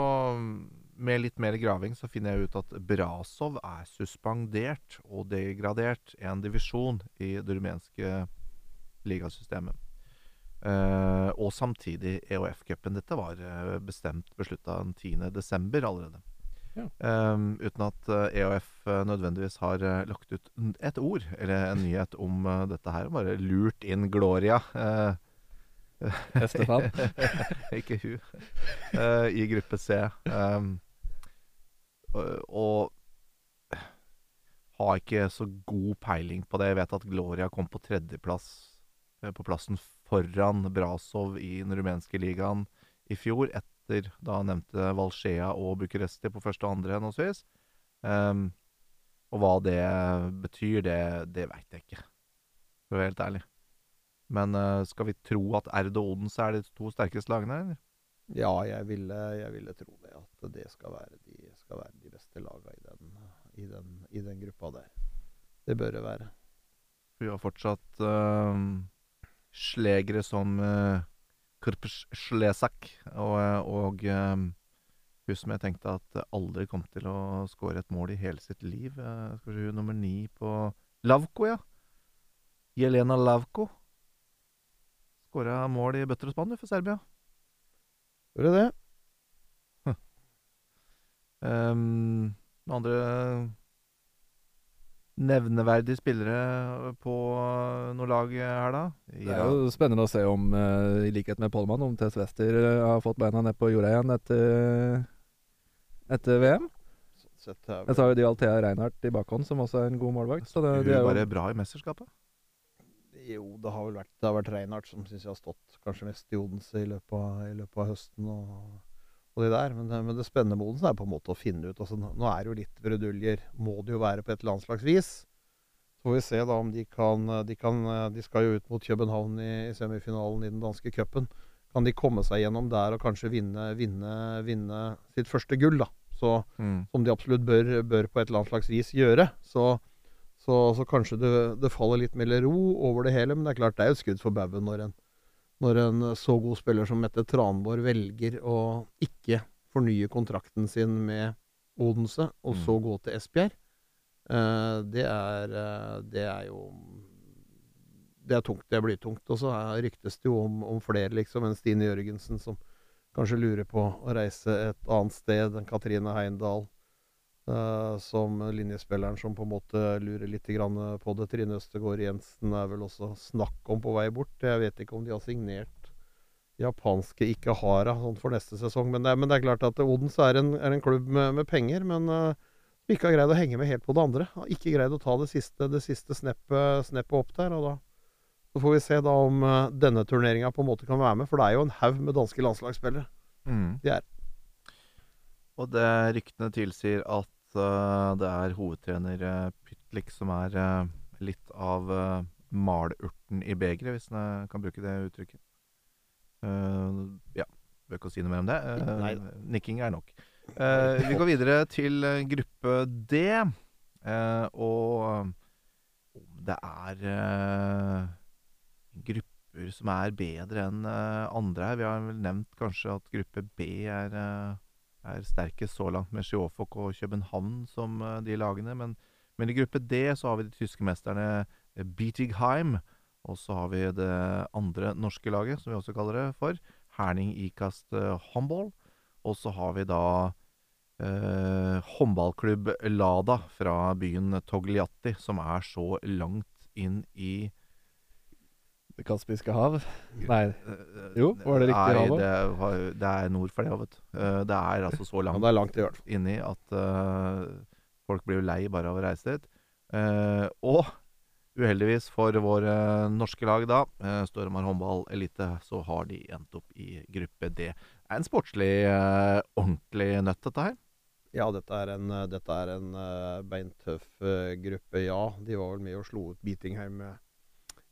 med litt mer graving så finner jeg ut at Brasov er suspendert og degradert en divisjon i det rumenske ligasystemet. Uh, og samtidig EOF-cupen. Dette var eh, bestemt beslutta den 10. desember allerede. Ja. Um, uten at EOF eh, nødvendigvis har lagt ut et ord eller en nyhet om dette her. Bare lurt inn Gloria. Uh, Estefan. <laughs> ikke hun. Uh, I gruppe C. Um, og, har ikke så god peiling på det. Jeg vet at Gloria kom på tredjeplass eh, på plassen foran Brasov i den rumenske ligaen i fjor, etter da nevnte Valskjea og Bucuresti på første og andre henholdsvis. Um, og hva det betyr, det, det veit jeg ikke, for å være helt ærlig. Men uh, skal vi tro at Erd og Odense er de to sterkeste lagene? eller? Ja, jeg ville, jeg ville tro det. At det skal være de, skal være de beste laga i den, i, i den gruppa der. Det bør det være. Vi har fortsatt uh, slegere som uh, Kurpers Slesak og, eh, og um, hun som jeg tenkte at aldri kom til å skåre et mål i hele sitt liv. Uh, skal vi se, nummer ni på Lavko, ja. Jelena Lavko. Skåra mål i bøtter og spann for Serbia. Gjør det det? Um, andre nevneverdige spillere på noe lag her, da? Det er jo spennende å se om, øh, i likhet med Polman, om Tess Wester øh, har fått beina ned på jorda igjen etter, etter VM. Sånn sett Jeg sa jo de Althea Reinhardt i bakhånd, som også er en god målvakt. Så det, Hun de er jo bare bra i mesterskapet? Jo, det har vel vært, det har vært Reinhardt som syns jeg har stått kanskje mest i Odense i løpet av, i løpet av høsten. og, og det der. Men men det spennende med Odense er på en måte å finne ut altså, nå er det jo litt bruduljer, må det jo være på et eller annet slags vis. Så får vi se da om de kan De, kan, de skal jo ut mot København i, i semifinalen i den danske cupen. kan de komme seg gjennom der og kanskje vinne, vinne, vinne sitt første gull, da. Så, Mm. som de absolutt bør, bør på et eller annet slags vis gjøre. Så, så, så kanskje det, det faller litt mer ro over det hele. Men det er klart det er jo et skudd for baugen når, en- når en så god spiller som Mette Tranborg velger å ikke fornye kontrakten sin med Odense, og Mm. så gå til Esbjerg. Uh, det, er, uh, det er jo Det er tungt. Det blir tungt. Og så ryktes det jo om, om flere, liksom, enn Stine Jørgensen, som kanskje lurer på å reise et annet sted enn Katrine Heimdal. Eh, som linjespilleren som på en måte lurer litt grann på det. Trine Østegård Jensen er vel også snakk om på vei bort. Jeg vet ikke om de har signert japanske Ikehara sånn for neste sesong. Men det, men det er klart at Odense er en, er en klubb med, med penger, men uh, ikke har greid å henge med helt på det andre. Har ikke greid å ta det siste, det siste sneppet, sneppet opp der. og da så får vi se da om uh, denne turneringa på en måte kan være med, for det er jo en haug med danske landslagsspillere. Mm. De er. Og det ryktene tilsier at det er hovedtrener uh, Pytlik som er eh, litt av uh, malurten i begeret, hvis jeg kan bruke det uttrykket. Eh, ja, bør ikke si noe mer om det. Eh, nikking er nok. Eh, vi går videre til eh, gruppe D, eh, og om det er eh, grupper som er bedre enn eh, andre her. Vi har vel nevnt kanskje at gruppe B er, eh, er sterkest så langt med Sjåfok og København som eh, de lagene. Men, men i gruppe D så har vi de tyske mesterne eh, Bietigheim. Og så har vi det andre norske laget, som vi også kaller det for. Herning Ikast eh, håndball. Og så har vi da eh, håndballklubb Lada fra byen Togliatti, som er så langt inn i Det Kaspiske hav. Nei. Jo, var det riktig Nei, hav, det, var, det er nord for det, vet du. Eh, det er altså så langt det er langt i hvert fall. inni at uh, folk blir jo lei bare av å reise dit. Uh, og uheldigvis for våre norske lag, da, uh, Stormar håndball elite, så har de endt opp i gruppe D. Det er en sportslig, uh, ordentlig nøtt, dette her. Ja, dette er en, dette er en beintøff gruppe, ja. De var vel med og slo ut Beatingheim eh,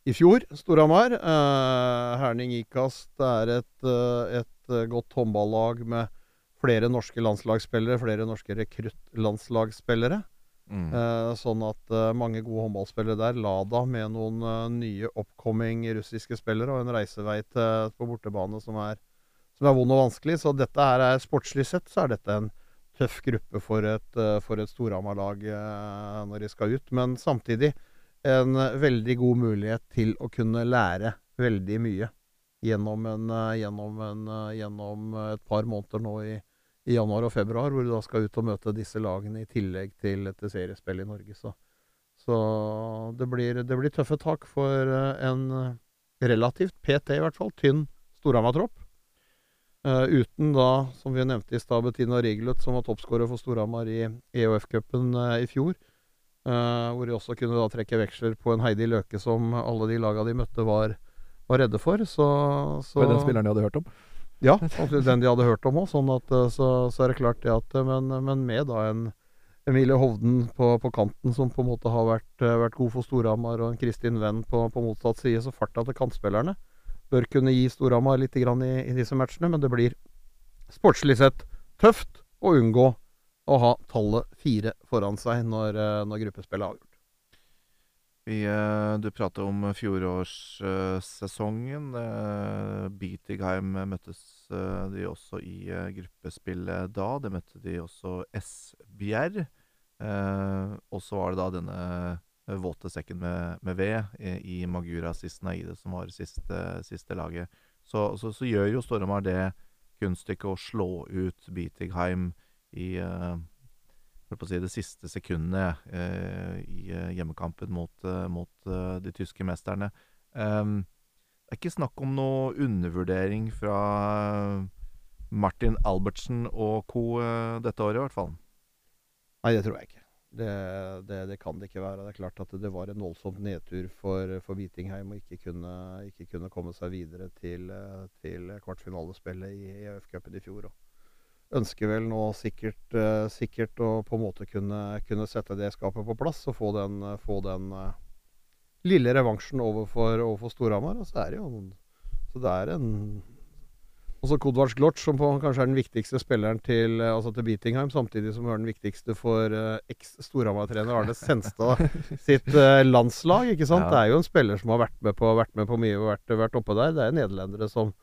i fjor, Storhamar. Eh, Herning Ikast er et, eh, et eh, godt håndballag med flere norske landslagsspillere, flere norske rekruttlandslagsspillere. Mm. Eh, sånn at eh, mange gode håndballspillere der. Lada med noen eh, nye oppkomming russiske spillere og en reisevei til, på bortebane som er, som er vond og vanskelig. Så dette her er sportslig sett så er dette en tøff gruppe for et, uh, Storhamar-lag når de skal ut. Men samtidig en eh, veldig god mulighet til å kunne lære veldig mye gjennom, en, eh, gjennom, en, eh, gjennom et par måneder nå i, i januar og februar, hvor du da skal ut og møte disse lagene i tillegg til et seriespill i Norge. Så, så det, blir, det blir tøffe tak for en relativt, PT i hvert fall, tynn Storhamar-tropp. Uh, uten da, som vi nevnte i stad, Bettina Rigelut, som var toppskårer for Storhamar i EOF-cupen uh, i fjor. Eh, hvor de også kunne da trekke veksler på en Heidi Løke som alle de laga de møtte, var, var redde for. Så, så den spilleren de hadde hørt om. ja, den de hadde hørt om òg. Sånn at, eh, så, så er det klart det at eh, Men, men med da en Emilie Hovden på, på kanten, som på en måte har vært, vært god for Storhamar, og en Kristin Venn på, på motsatt side, så farta til kantspillerne bør kunne gi Storhamar litt grann i, i disse matchene. Men det blir sportslig sett tøft å unngå å ha tallet fire foran seg når, eh, når gruppespillet er avgjort. Vi, eh, du prater om fjorårssesongen. Beatigheim Bietigheim møttes eh, de også i eh, gruppespillet da. Det møtte de også Esbjerg. Eh, og så var det da denne eh, våte sekken med, med ved i, Magura, Sisnaide, som var siste, siste laget. Så, så, så gjør jo Storhamar det kunststykket å slå ut Bietigheim i eh, holdt på å si, det siste sekundet eh, i eh, hjemmekampen mot, eh, mot de tyske mesterne. Um, det er ikke snakk om noe undervurdering fra Martin Albertsen og co. dette året, i hvert fall. Nei, det tror jeg ikke. Det, det, det kan det ikke være. Det er klart at det var en voldsom nedtur for, for Vitingheim å ikke kunne, ikke kunne komme seg videre til, til kvartfinalespillet i EF-cupen i fjor. Og ønsker vel nå sikkert, eh, sikkert å på en måte kunne, kunne sette det skapet på plass og få den, eh, få den eh, lille revansjen overfor, overfor Storhamar. Og så er det jo Så det er en også Kodvars Kodvards Glotch, som på, kanskje er den viktigste spilleren til, altså til Beatingheim, samtidig som hun er den viktigste for uh, eks-Storhamar-trener Arne Senstad <laughs> sitt uh, landslag. ikke sant? Ja. Det er jo en spiller som har vært med på, vært med på mye og vært, vært oppe der. Det er nederlendere som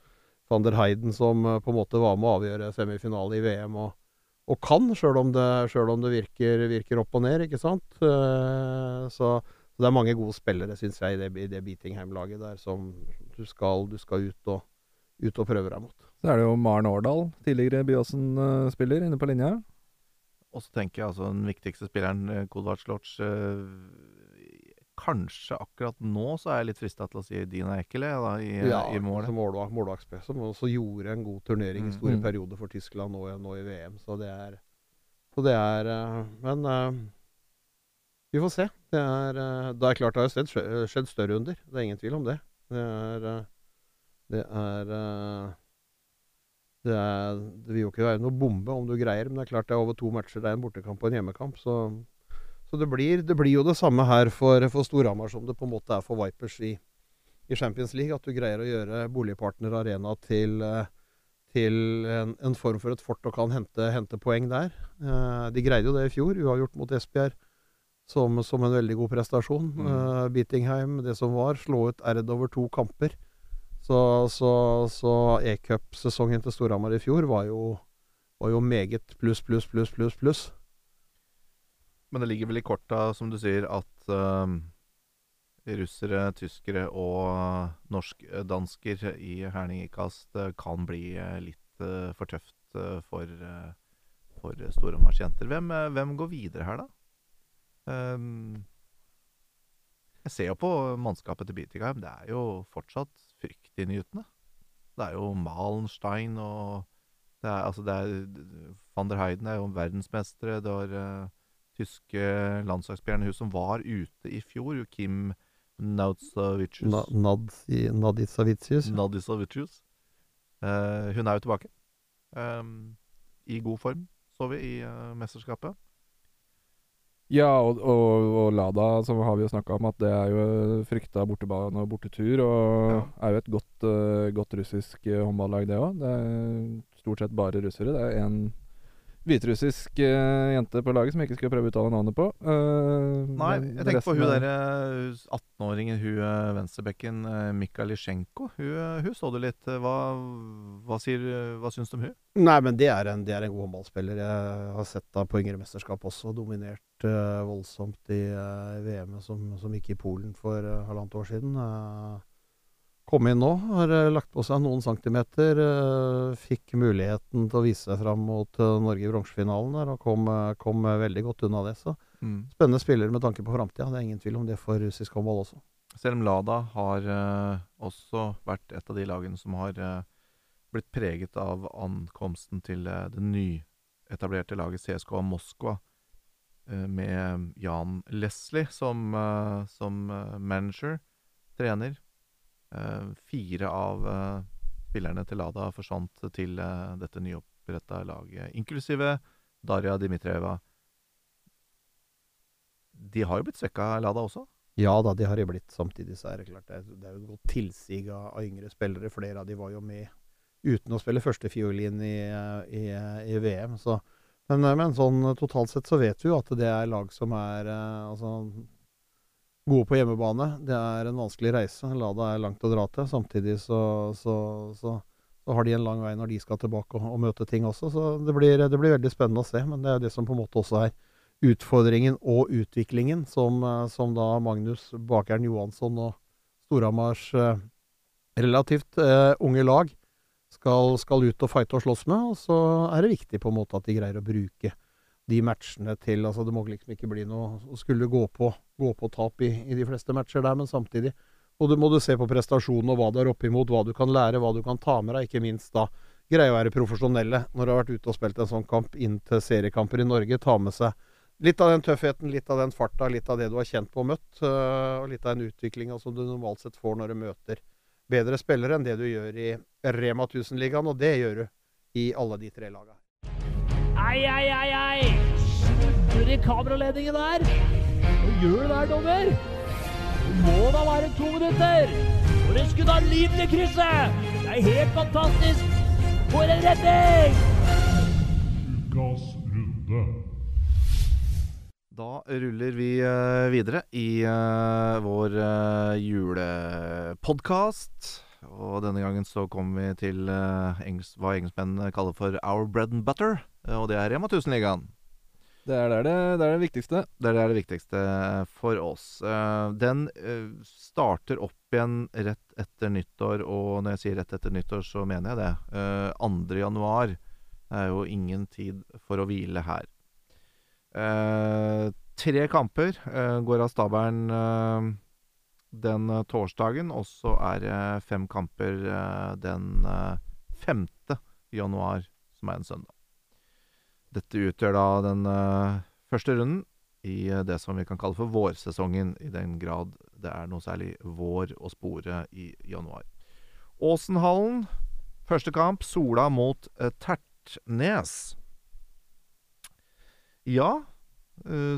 van der Heiden som uh, på en måte var med å avgjøre semifinale i VM, og, og kan, sjøl om det, selv om det virker, virker opp og ned, ikke sant? Uh, så, så det er mange gode spillere, syns jeg, i det, i det Beatingheim-laget der, som du skal, du skal ut, og, ut og prøve deg mot. Så er det jo Maren Årdal, tidligere Byåsen-spiller, inne på linja. Og så tenker jeg altså den viktigste spilleren, eh, Lodge eh, Kanskje akkurat nå så er jeg litt frista til å si Dina Ekele da, i, i målet. som målvakt, målvaktsspiller, som også gjorde en god turnering i stor store Mm. perioder for Tyskland nå, nå i VM. Så det er, så det er eh, Men eh, vi får se. Det er, eh, det er klart det har skjedd, skjedd større under. Det er ingen tvil om det. Det er Det er det, er, det vil jo ikke være noe bombe om du greier, men det er klart det er over to matcher. Det er en bortekamp og en hjemmekamp. Så, så det, blir, det blir jo det samme her for, for Storhamar som det på en måte er for Vipers i, i Champions League. At du greier å gjøre Boligpartner Arena til, eh, til en, en form for et fort og kan hente, hente poeng der. Eh, de greide jo det i fjor, uavgjort mot Esbjerg. Som, som en veldig god prestasjon. Mm. Uh, Beatingheim, det som var, slå ut Erd over to kamper. Så, så, så e-cup-sesongen til Storhamar i fjor var jo, var jo meget pluss, pluss, pluss, pluss, pluss. Men det ligger vel i korta, som du sier, at uh, russere, tyskere og norsk-dansker i herningkast eh, kan bli eh, litt uh, for tøft eh, for, uh, for Storhamars jenter. Hvem, eh, hvem går videre her, da? Um, jeg ser jo på mannskapet til Bietigheim. Det er jo fortsatt fryktinngytende. Det er jo Malenstein og det er, altså det er, Van der Heiden er jo verdensmestere. Det var eh, tyske landslagsspilleren hun som var ute i fjor, jo Kim Nautsavicius. Na, Nadzi- Naditsavicius. Nadisavicius. Eh, hun er jo tilbake. Ehm, I god form, så vi i eh, mesterskapet. Ja, og, og, og Lada, som har vi jo snakka om at det er jo frykta bortebane og bortetur. Og Ja. er jo et godt, uh, godt russisk eh, håndballag, det òg. Det er stort sett bare russere. Det er en hviterussisk uh, jente på laget som jeg ikke skal prøve å uttale navnet på. Uh, Nei, jeg tenker på hun er- derre 18-åringen, hun eh, venstrebekken uh, Mikhailisjenko. Hun, hun så du litt. Hva, hva, sier, hva syns du om hun? Nei, men det er, en, det er en god håndballspiller. Jeg har sett henne på yngre mesterskap også. Dominert uh, voldsomt i uh, VM-et som, som gikk i Polen for halvannet år siden. Uh, kom inn nå, har eh, lagt på seg noen centimeter. eh, fikk muligheten til å vise seg fram mot eh, Norge i bronsefinalen der, og kom, kom veldig godt unna det. Så spennende spiller med tanke på framtida. Det er ingen tvil om det for russisk håndball også. Selv om Lada har uh, også vært et av de lagene som har uh, blitt preget av ankomsten til uh, det nyetablerte laget CSKA Moskva, med Jan Leslie som, som manager, trener. Eh, fire av eh, spillerne til Lada forsvant til eh, dette nyoppretta laget, inklusive Darja Dimitreva. De har jo blitt svekka, Lada også. Ja da, de har de blitt. Samtidig så er det klart det er, det er jo et godt tilsig av, av yngre spillere. Flere av de var jo med uten å spille førstefiolin i, i, i VM. Så. Men, men sånn totalt sett så vet vi jo at det er lag som er altså, gode på hjemmebane. Det er en vanskelig reise. Lada er langt å dra til. Samtidig så, så, så, så har de en lang vei når de skal tilbake og, og møte ting også. Så det blir, det blir veldig spennende å se. Men det er det som på en måte også er utfordringen og utviklingen som, eh, som da Magnus Bakeren Johansson og Storhamars eh, relativt eh, unge lag skal, skal ut og fighte og slåss med. Og så er det viktig på en måte at de greier å bruke de matchene til altså Det må liksom ikke bli noe å skulle gå på, gå på tap i, i de fleste matcher der, men samtidig og du må du se på prestasjonen og hva du er oppimot, hva du kan lære, hva du kan ta med deg. Ikke minst da greie å være profesjonelle når du har vært ute og spilt en sånn kamp inn til seriekamper i Norge. Ta med seg litt av den tøffheten, litt av den farta, litt av det du har kjent på og møtt. øh, og litt av den utviklinga som du normalt sett får når du møter bedre spillere enn det du gjør i Rema 1000-ligaen, og det gjør du i alle de tre laga. Ei, ei, ei, ei! Snurrer i kameraledningen der. Hva gjør du der, dommer? Det må da være to minutter! For et skudd av liv til krysset! Det er helt fantastisk! For en redning! Ukas runde. Da ruller vi eh, videre i eh, vår uh, julepodkast. Og denne gangen så kommer vi til uh, engelsk, hva engelskmennene kaller for our bread and butter. eh, og det er Rema 1000-ligaen. Det er det, det er det viktigste. Det er det viktigste for oss. Eh, den eh, starter opp igjen rett etter nyttår, og når jeg sier rett etter nyttår, så mener jeg det. Eh, 2. januar. Det er jo ingen tid for å hvile her. Eh, tre kamper eh, går av stabelen eh, den eh, torsdagen, og så er det fem kamper eh, den eh, 5. januar, som er en søndag. Dette utgjør da den eh, første runden i eh, det som vi kan kalle for vårsesongen, i den grad det er noe særlig vår å spore i januar. Åsenhallen, første kamp, Sola mot eh, Tertnes. Ja, eh,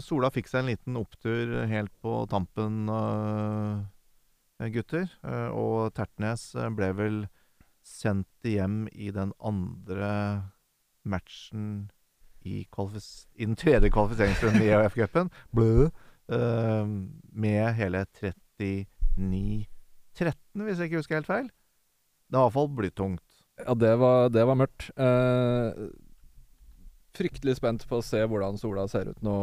Sola fikk seg en liten opptur helt på tampen, eh, gutter. Eh, og Tertnes eh, ble vel sendt hjem i den andre matchen i, i den tredje kvalifiseringsrunden i EF-cupen. Blø. eh, med hele 39-13, hvis jeg ikke husker helt feil. Det var i hvert fall blytungt. Ja, det var, det var mørkt. Eh, fryktelig spent på å se hvordan Sola ser ut nå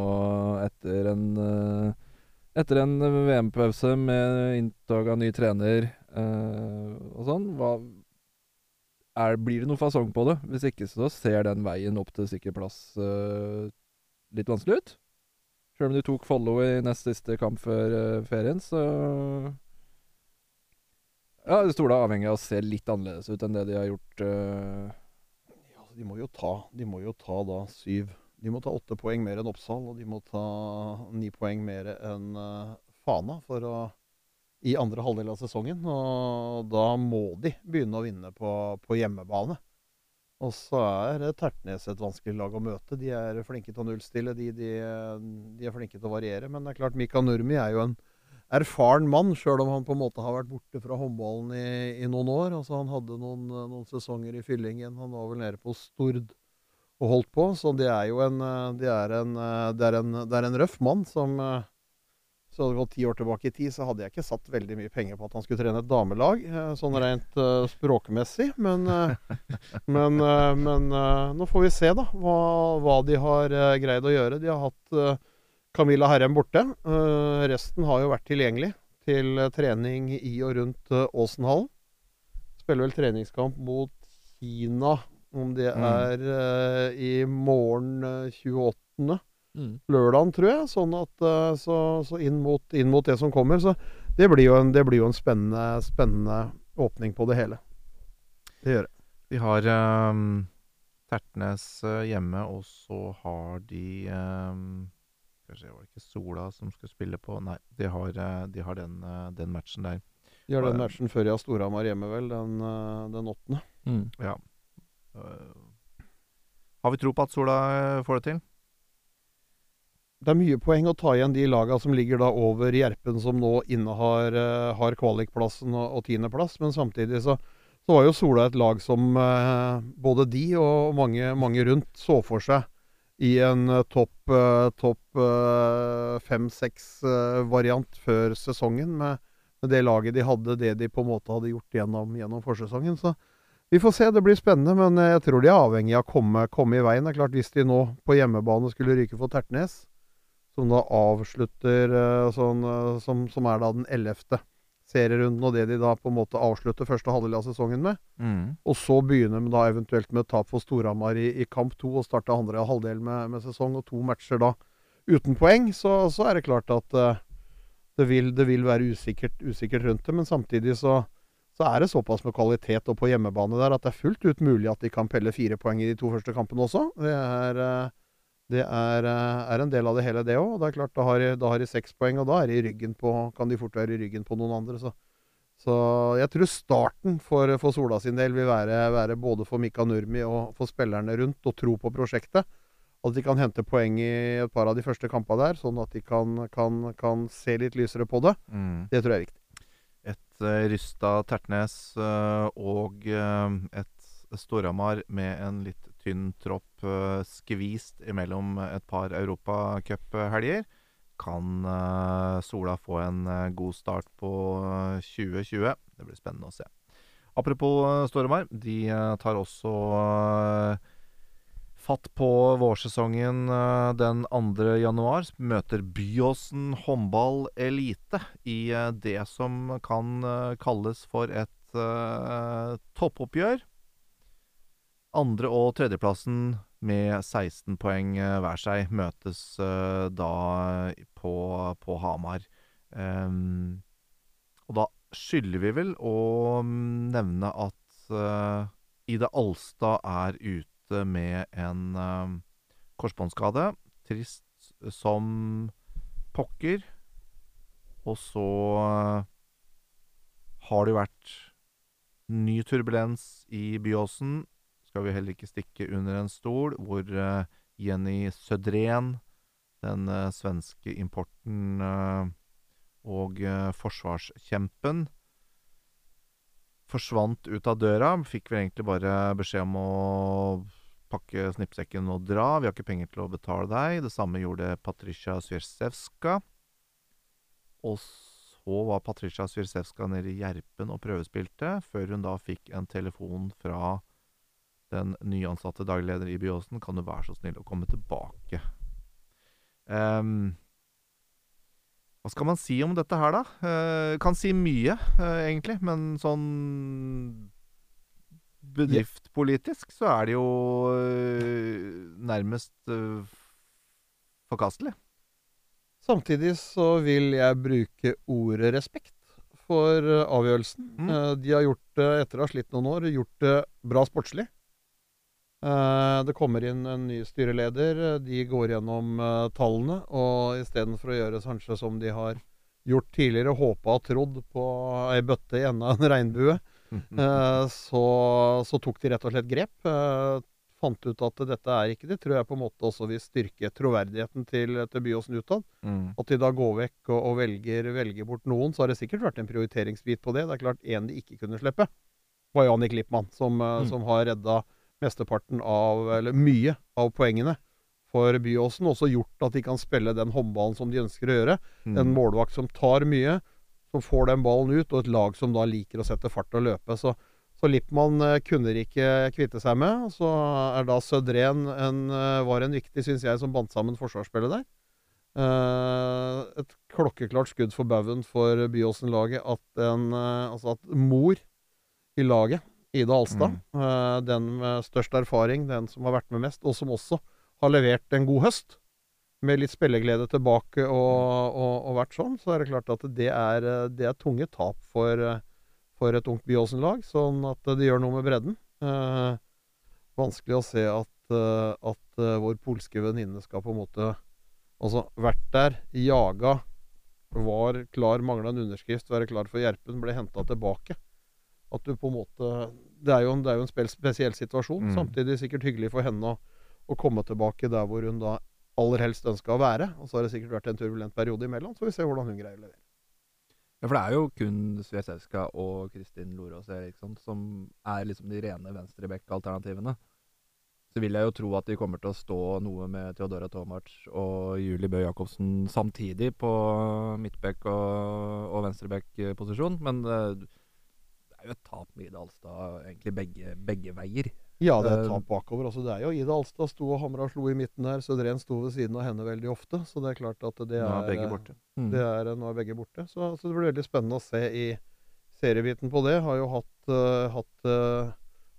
etter en eh, Etter en VM-pause med inntog av ny trener eh, og sånn. Er, Blir det noe fasong på det? Hvis ikke så ser den veien opp til sikker plass eh, litt vanskelig ut. Sjøl om de tok Follo i nest siste kamp før eh, ferien, så Ja, Sola er avhengig av å se litt annerledes ut enn det de har gjort. Altså, de må jo ta De må jo ta da syv De må ta åtte poeng mer enn Oppsal, og de må ta ni poeng mer enn uh, Fana for å i andre halvdel av sesongen. Og da må de begynne å vinne på, på hjemmebane. Og så er eh, Tertnes et vanskelig lag å møte. De er flinke til å nullstille, de, de, de er flinke til å variere. Men det er klart, Mika Nurmi er jo en erfaren mann, sjøl om han på en måte har vært borte fra håndballen i, i noen år. Altså Han hadde noen, noen sesonger i Fyllingen. Han var vel nede på Stord og holdt på. Så det er jo en eh, Det er en, eh, det er en, det er en røff mann som eh, Så hadde det gått ti år tilbake i tid, så hadde jeg ikke satt veldig mye penger på at han skulle trene et damelag, eh, sånn rent eh, språkmessig. Men, eh, <laughs> men, eh, men eh, nå får vi se, da, hva, hva de har eh, greid å gjøre. De har hatt eh, Camilla Herrem borte. Eh, resten har jo vært tilgjengelig til eh, trening i og rundt eh, Åsenhallen. Spiller vel treningskamp mot Kina, om det Mm. er i morgen eh, 28. Mm. lørdagen, tror jeg. Sånn at Så, så inn, mot, inn mot det som kommer. Så det blir jo en, det blir jo en spennende, spennende åpning på det hele. Det gjør det. De har um, Tertnes hjemme, og så har de ehm, Kanskje se, var det ikke Sola som skulle spille på Nei, de har, eh, de har den, eh, den matchen der. De har den matchen før de har Storhamar hjemme, vel. Den, eh, den åttende. Mm. Ja. Eh, har vi tro på at Sola eh, får det til? Det er mye poeng å ta igjen de laga som ligger da over Gjerpen, som nå innehar uh, har kvalikplassen og, og tiendeplass. Men samtidig så, så var jo Sola et lag som eh, både de og mange, mange rundt så for seg i en eh, topp uh, top, fem-seks-variant før sesongen, med, med det laget de hadde, det de på en måte hadde gjort gjennom, gjennom forsesongen. Så vi får se, det blir spennende, men eh, jeg tror de er avhengig av å komme, komme i veien. Det er klart, Hvis de nå på hjemmebane skulle ryke for Tertnes, som da avslutter eh, sånn, eh, som, som er da den ellevte serierunden, og det de da på en måte avslutter første halvdel av sesongen med. Og så begynner de da eventuelt med tap for Storhamar i, i kamp to, og starte andre halvdel med, med sesong, og to matcher da uten poeng, så, så er det klart at uh, det, vil, det vil være usikkert, usikkert rundt det. Men samtidig så, så er det såpass med kvalitet og på hjemmebane der at det er fullt ut mulig at de kan pelle fire poeng i de to første kampene også. Det er, eh, det er, eh, er en del av det hele, det òg. Det er klart, da har, da har de seks poeng, og da er de i ryggen på, kan de fort være i ryggen på noen andre. Så, så jeg tror starten for, for Sola sin del vil være, være både for Mika Nurmi og for spillerne rundt, og tro på prosjektet. At de kan hente poeng i et par av de første kampene der, sånn at de kan, kan, kan se litt lysere på det. Mm. Det tror jeg er viktig. Et uh, rysta Tertnes uh, og uh, et Storhamar med en litt tynn tropp eh, skvist imellom et par europacuphelger. Kan eh, Sola få en eh, god start på eh, 2020? Det blir spennende å se. Apropos Stormar, de tar også fatt på vårsesongen den 2. januar. Møter Byåsen håndball elite i det som kan kalles for et toppoppgjør. Andre- og tredjeplassen med 16 poeng eh, hver seg møtes eh, da på, på Hamar. Um, og da skylder vi vel å mm, nevne at uh, Ida Alstad er ute med en uh, korsbåndskade. Trist som pokker. Og så uh, har det jo vært ny turbulens i Byåsen. Skal vi heller ikke stikke under en stol, hvor eh, Jenny Sødren, den eh, svenske importen eh, og forsvarskjempen, forsvant ut av døra. Fikk vel egentlig bare beskjed om å pakke snippsekken og dra. Vi har ikke penger til å betale deg. Det samme gjorde Patricia Sviersevska. Og så var Patricia Sviersevska nede i Gjerpen og prøvespilte, før hun da fikk en telefon fra den nyansatte dagleder leder i Byåsen. Kan du være så snill å komme tilbake? Um, hva skal man si om dette her, da? Uh, kan si mye, uh, egentlig, men sånn bedriftpolitisk så er det jo uh, nærmest forkastelig. Samtidig så vil jeg bruke ordet respekt for avgjørelsen. Mm. De har gjort det, etter å ha slitt noen år, gjort det bra sportslig. Eh, det kommer inn en ny styreleder. eh, De går gjennom eh, tallene, og istedenfor å gjøre kanskje som de har gjort tidligere, håpa og trodd på ei bøtte i enden av en regnbue, <laughs> så, så tok de rett og slett grep. Fant ut at dette er ikke det. Tror jeg på en måte også vil styrke troverdigheten til, til Byåsen utad. Mm. At de da går vekk og, og velger, velger bort noen, så har det sikkert vært en prioriteringsbit på det. Det er klart en de ikke kunne slippe, var Janik Lippmann, som, Mm. som har redda mesteparten av, eller mye av poengene for Byåsen. Også gjort at de kan spille den håndballen som de ønsker å gjøre. Mm. En målvakt som tar mye, som får den ballen ut, og et lag som da liker å sette fart og løpe. Så, så Lippmann eh, kunne de ikke kvitte seg med. Så er da Sødren en, eh, var en viktig, syns jeg, som bandt sammen forsvarsspillet der. Eh, et klokkeklart skudd for baugen for Byåsen-laget at en Altså at mor i laget, Ida Alstad, eh, den med størst erfaring, den som har vært med mest, og som også har levert en god høst, med litt spilleglede tilbake og, og, og vært sånn, så er det klart at det er, eh, det er tunge tap for, eh, for et ungt Byåsen-lag. Sånn at det gjør noe med bredden. Eh, vanskelig å se at, at vår polske venninne skal på en måte Altså vært der, jaga, var klar, mangla en underskrift, være klar for Gjerpen, ble henta tilbake. At du på en måte Det er jo en, det er jo en spesiell situasjon. Mm. Samtidig sikkert hyggelig for henne å, å komme tilbake der hvor hun da aller helst ønska å være. Og så har det sikkert vært en turbulent periode imellom, så vi ser hvordan hun greier å levere. Ja, for det er jo kun Svjesevska og Kristin Lorås Eriksson som er liksom de rene venstrebekk-alternativene Så vil jeg jo tro at de kommer til å stå noe med Theodora Tomac og Julie Bø Jacobsen samtidig på midtbekk- og, og venstrebekk-posisjon. Men det, det er jo et tap med Ida Alstad egentlig begge, begge veier. Ja, det er et tap bakover. Altså, det er jo Ida Alstad sto og hamra og slo i midten der. Sødren sto ved siden av henne veldig ofte. Så det er klart at det Nå er er begge borte. Mm. Det er, nå er begge borte. Så, så det blir veldig spennende å se i seriebiten på det. Har jo hatt, uh, hatt uh,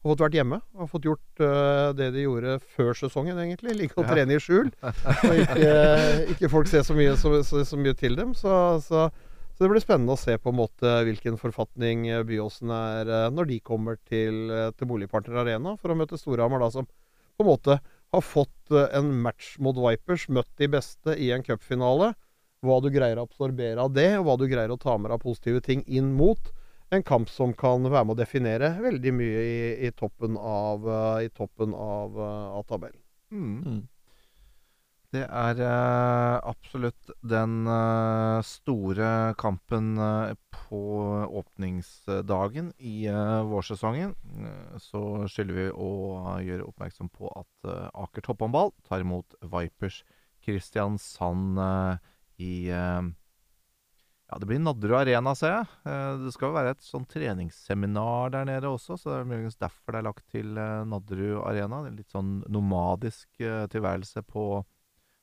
har fått vært hjemme. Har fått gjort uh, det de gjorde før sesongen, egentlig. Ligge og trene i skjul. <laughs> Og ikke, ikke folk ser så mye, så, så, så mye til dem. Så, så, det blir spennende å se på en måte hvilken forfatning øh, Byåsen er øh, når de kommer til, øh, til Boligpartner Arena for å møte Storhamar, da, som på en måte har fått en match mot Vipers, møtt de beste i en cupfinale hva du greier å absorbere av det, og hva du greier å ta med deg av positive ting inn mot en kamp som kan være med å definere veldig mye i, i toppen av, eh, i toppen av, eh, av tabellen. Mm. Det er eh, absolutt den eh, store kampen eh, på åpningsdagen i vårsesongen. Så skylder vi å gjøre oppmerksom på at Aker topphåndball tar imot Vipers Kristiansand i Ja, det blir Nadderud Arena, ser jeg. Det skal jo være et sånn treningsseminar der nede også, så det er muligens derfor det er lagt til Nadderud Arena. Det er litt sånn nomadisk tilværelse på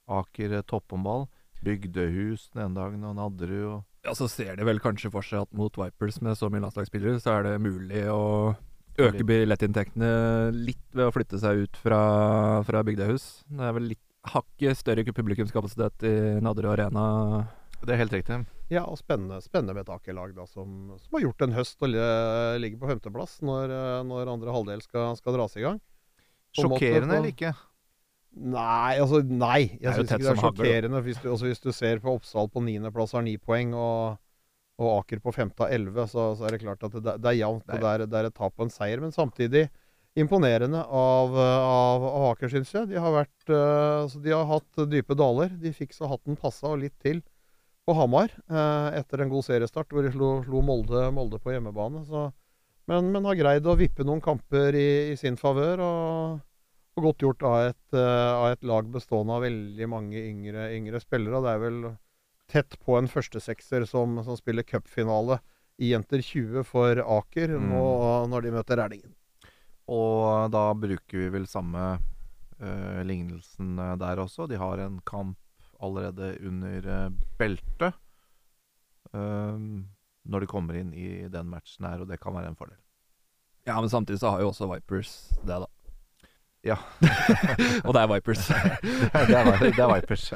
Aker eh, topphåndball. Bygdehus den ene dagen og Nadderud og Ja, så ser de vel kanskje for seg at mot Vipers med så mye landslagsspillere, så er det mulig å øke billettinntektene litt ved å flytte seg ut fra, fra bygdehus. Det er vel litt hakket større publikumskapasitet i Nadderud Arena. Det er helt riktig. Ja, og spennende, spennende med et Aker-lag da, som, som har gjort en høst og ligger på femteplass når, eh, når andre halvdel skal, skal dras i gang. På en måte Sjokkerende eller ikke? Nei, altså nei. Jeg syns ikke det er sjokkerende. Hvis du, altså, hvis du ser på Oppsal på niendeplass har ni poeng, og, og Aker på femte har elleve, så, så er det klart at det, det er jevnt. Og Det er, det er et tap og en seier. Men samtidig imponerende av, av, av Aker, syns jeg. De har, vært, uh, de har hatt dype daler. De fikk så hatten passa og litt til på Hamar uh, etter en god seriestart, hvor de slo, slo Molde, Molde på hjemmebane. Så, men, men har greid å vippe noen kamper i, i sin favør. og og godt gjort av et, eh, av et lag bestående av veldig mange yngre, yngre spillere. Det er vel tett på en førstesekser som, som spiller cupfinale i Jenter 20 for Aker Mm. nå, når de møter Rælingen. Og da bruker vi vel samme uh, lignelsen eh, der også. De har en kamp allerede under uh, beltet uh, når de kommer inn i den matchen her, og det kan være en fordel. Ja, men samtidig så har jo også Vipers det, da. Ja. <laughs> og det er Vipers. <laughs> det, er, det er Vipers.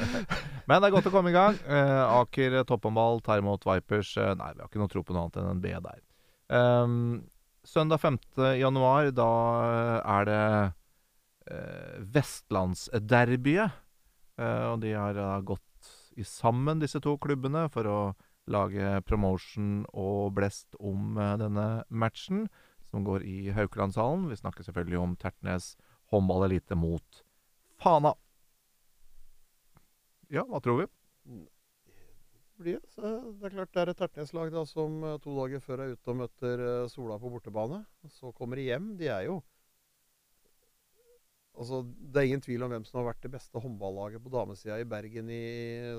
Men det er godt å komme i gang. Uh, Aker topphåndball tar imot Vipers. Uh, nei, vi har ikke noe tro på noe annet enn en B der. Um, søndag 5. januar, da er det uh, Vestlandsderbyet. Uh, og de har uh, gått i sammen, disse to klubbene, for å lage promotion og blest om eh, denne matchen, som går i Haukelandshallen. Vi snakker selvfølgelig om Tertnes håndballelite mot Fana. Ja, hva tror vi? Det. Er klart det er et Tertnes-lag da, som eh, to dager før er ute og møter eh, Sola på bortebane. Så kommer de hjem. De er jo Altså, Det er ingen tvil om hvem som har vært det beste håndballaget på damesida i Bergen i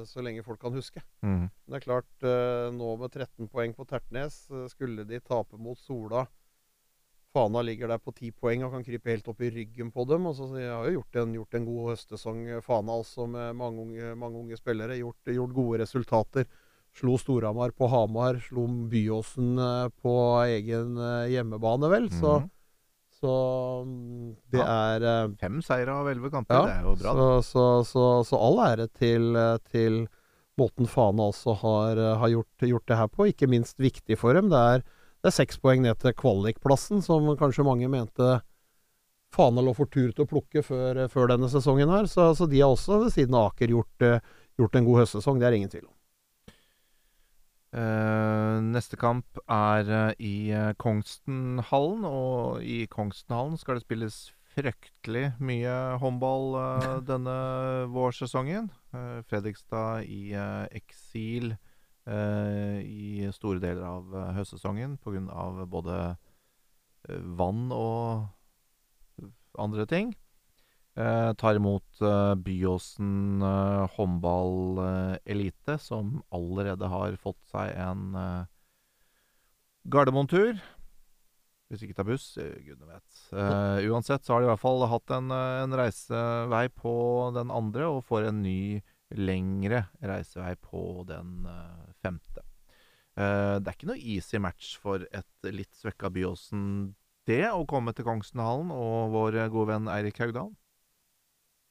så lenge folk kan huske. Mm. Men det er klart, eh, nå med 13 poeng på Tertnes, skulle de tape mot Sola Fana ligger der på 10 poeng og kan krype helt opp i ryggen på dem. Og så de har jo gjort en, gjort en god høstsesong, eh, Fana altså, med mange unge, mange unge spillere. Gjort, gjort gode resultater. Slo Storhamar på Hamar, slo Byåsen eh, på egen eh, hjemmebane, vel. Så, Mhm. så mm, det Ja. er Fem seire av elleve kamper, ja, det er jo bra. så, så, så, så all ære til, til måten Fana også har, har gjort, gjort det her på. Ikke minst viktig for dem. Det er, det er seks poeng ned til kvalikplassen, som kanskje mange mente Fana lå for tur til å plukke før, eh, før denne sesongen her. Så, så de har også ved siden av Aker gjort, eh, gjort en god høstsesong. Det er ingen tvil om. Uh, neste kamp er uh, i uh, Kongstenhallen, og i Kongstenhallen skal det spilles fryktelig mye håndball <laughs> denne vårsesongen. Fredrikstad i eksil i store deler av uh, høstsesongen pga. både eh, vann og andre ting. Eh, tar imot eh, Byåsen eh, håndball eh, elite, som allerede har fått seg en eh, Gardermoen-tur. Hvis ikke tar buss, eh, gudene vet. Eh, uansett så har de i hvert fall hatt en, eh, en reisevei på den andre, og får en ny, lengre reisevei på den eh, femte. Uh, det er ikke noe easy match for et litt svekka Byåsen, det, å komme til Kongstonhallen og vår gode venn Eirik Haugdal.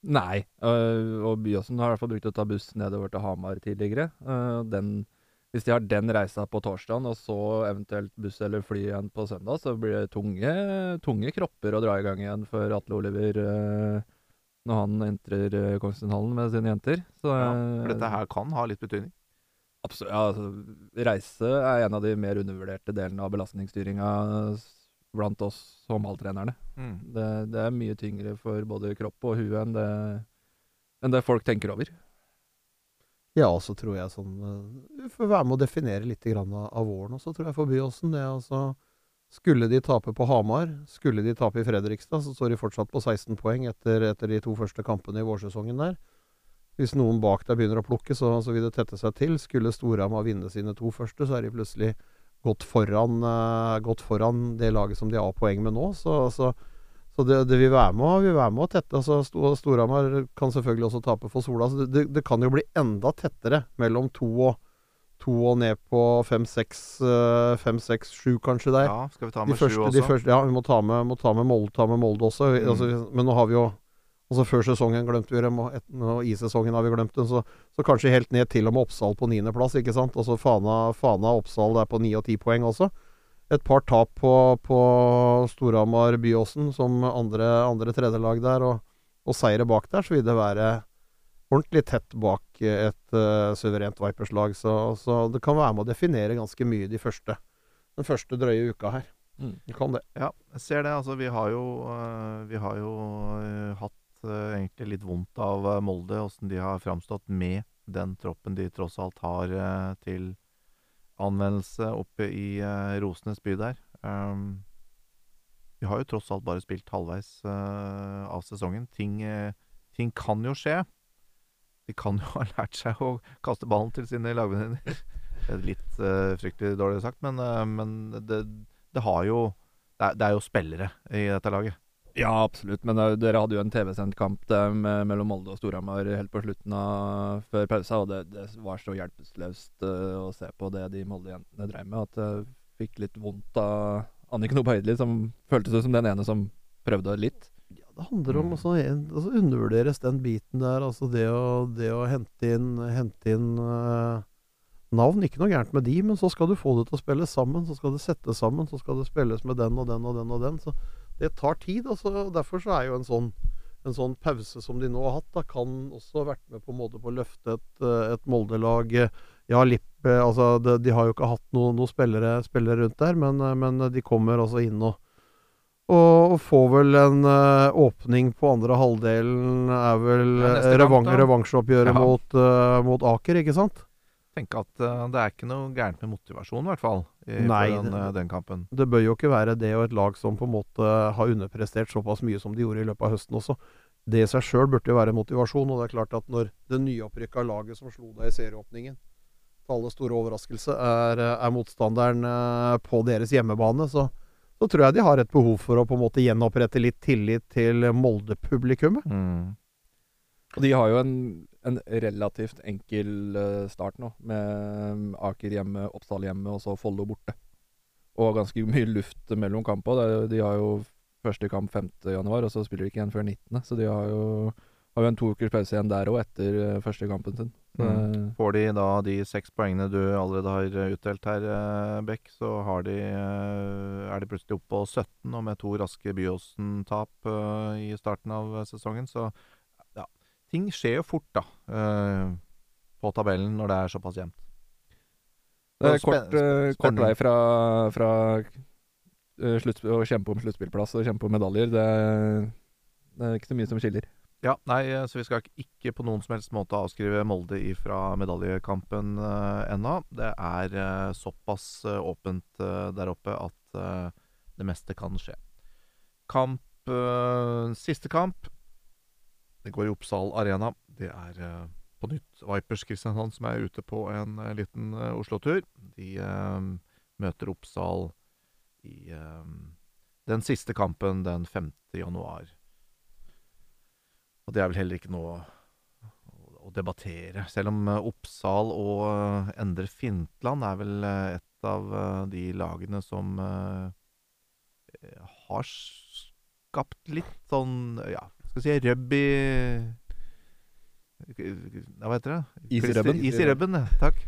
Nei, uh, og Byåsen har i hvert fall brukt å ta buss nedover til Hamar tidligere. Uh, den, hvis de har den reisa på torsdagen, og så eventuelt buss eller fly igjen på søndag, så blir det tunge, tunge kropper å dra i gang igjen for Atle Oliver når han entrer øh, med sine jenter. Så, Ja, for dette her kan ha litt betydning. Absolutt. Ja, altså, reise er en av de mer undervurderte delene av belastningsstyringa blant oss håndballtrenerne. Mm. Det, det er mye tyngre for både kropp og hue enn det enn det folk tenker over. Ja, og så tror jeg sånn Du Vi får være med å definere litt grann av, av våren også, tror jeg, for Byåsen. Det altså Skulle de tape på Hamar, skulle de tape i Fredrikstad, så står de fortsatt på 16 poeng etter, etter de to første kampene i vårsesongen der. Hvis noen bak deg begynner å plukke, så, så vil det tette seg til. Skulle Storhamar vinne sine to første, så er de plutselig gått foran, uh, gått foran det laget som de har poeng med nå. Så, så, så det, det vil være med, vil være med å tette. Altså, Sto- Storhamar kan selvfølgelig også tape for Sola. Så det, det, kan jo bli enda tettere mellom to og, to og ned på fem, seks, eh, fem, seks, sju kanskje der. Ja, skal vi ta De med sju første, også? de første, ja, vi må ta med, må ta med, Molde, ta med Molde også. Mm. Altså, men nå har vi jo Altså Før sesongen glemte vi dem, og, et, og i sesongen har vi glemt dem. Så, så kanskje helt ned til og med Oppsal på niendeplass, ikke sant. Altså Fana, Fana Oppsal er på ni og ti poeng også. Et par tap på, på Storhamar Byåsen som andre, andre tredjelag der, og, og seire bak der, så vil det være ordentlig tett bak et uh, suverent Vipers-lag. Så, så det kan være med å definere ganske mye de første, den første drøye uka her. Mm. Det kan det. Ja, jeg ser det. Altså, vi har jo, uh, vi har jo uh, hatt egentlig litt vondt av øh, Molde, åssen de har framstått med den troppen de tross alt har øh, til anvendelse oppe i Rosenes by der. Vi har jo tross alt bare spilt halvveis av sesongen. Ting, ting kan jo skje. De kan jo <laughs> ha lært seg å kaste ballen til sine lagvenninner. <laughs> Er litt fryktelig dårlig sagt, men, men det, det har jo det er, det er jo spillere i dette laget. Ja, absolutt. Men eh, dere hadde jo en TV-sendt kamp med, mellom Molde og Storhamar helt på slutten av før pausa, og det, det var så hjelpeløst uh, å se på det de Molde-jentene drev med, at jeg fikk litt vondt av Anniken Oppe som føltes ut som den ene som prøvde litt. Ja, det handler om å altså, undervurderes den biten der. Altså det å, det å hente inn, hente inn uh, navn. Ikke noe gærent med de, men så skal du få det til å spille sammen. Så skal det settes sammen. Så skal det spilles med den og den og den og den. Så det tar tid. Altså, derfor så er jo en sånn, en sånn pause som de nå har hatt, da, kan også ha vært med på en måte på å løfte et, eh, et Molde-lag. Ja, Lippe altså, de, de har jo ikke hatt noen noe spillere, spillere rundt der, men, eh, men de kommer også inn og og og får vel en uh, åpning på andre halvdelen er vel Ja, revang, revansjeoppgjøret Ja. mot, uh, mot Aker, ikke sant? Tenk at det er ikke noe gærent med motivasjon, i hvert fall, i, Nei, for den, det- øh, den kampen. Det bør jo ikke være det, og et lag som på en måte har underprestert såpass mye som de gjorde i løpet av høsten også. Det i seg sjøl burde jo være motivasjon, og det er klart at når det nyopprykka laget som slo deg i serieåpningen, til alle store overraskelse, er, er motstanderen eh, på deres hjemmebane, så, så tror jeg de har et behov for å på en måte gjenopprette litt tillit til Molde-publikummet. Mm. Og de har jo en, en relativt enkel eh, start nå, med mm, Aker hjemme, Oppsal hjemme og så Follo borte. Og ganske mye luft mellom kampene. De har jo første kamp 5. januar, og så spiller de ikke igjen før 19., så de har jo, har jo en to ukers pause igjen der òg, etter eh, første kampen sin. Mm. Får de da de seks poengene du allerede har utdelt her, Bekk, Beck, så har de, er de plutselig oppe på 17, og med to raske Byåsen-tap i starten av sesongen, så. Ting skjer jo fort, da, øh, på tabellen når det er såpass jevnt. Det er Og spen- kort, eh, kort vei fra, fra eh, å kjempe om sluttspillplass og kjempe om medaljer. Det, er- det er ikke så mye som skiller. Ja, nei, eh, så vi skal ikke- på noen som helst måte avskrive Molde ifra medaljekampen uh, ennå. Det er eh, såpass eh, åpent eh, der oppe at eh, det meste kan skje. Kamp eh, Siste kamp. Det går i Oppsal Arena. Det er eh, på nytt Vipers Kristiansand som er ute på en eh, liten eh, Oslo-tur. De møter Oppsal i den siste kampen den 5. januar. Og det er vel heller ikke noe å- debattere. Selv om Oppsal og Endre Fintland er vel et av de lagene som har skapt litt sånn Ja, skal vi si røbb i Hva heter det? Is i røbben. Is i røbben, ja. Takk.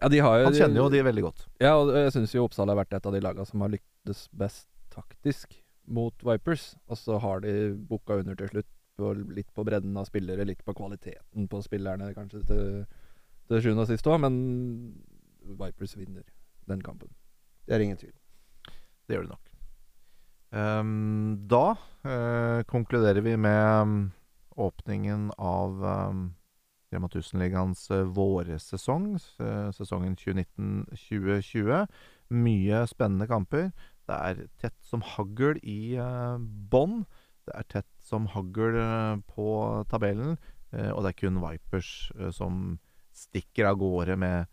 Ja, de har jo Han kjenner jo de veldig godt. Ja, og jeg syns jo Oppsal har vært et av de lagene som har lyktes best taktisk mot Vipers. Og så har de booka under til slutt, på, litt på bredden av spillere, litt på kvaliteten på spillerne, kanskje til, til sjuende og sist òg, men Vipers vinner den kampen. Det er ingen tvil. Det gjør det nok. Ehm, da uh, konkluderer vi med um, åpningen av um, Rema 1000-ligaens uh, vårsesong, s- eh, sesongen 2019-2020. Mye spennende kamper. Det er tett som hagl i uh, bånn. Det er tett som hagl eh, på tabellen, eh, og det er kun Vipers eh, som stikker av gårde med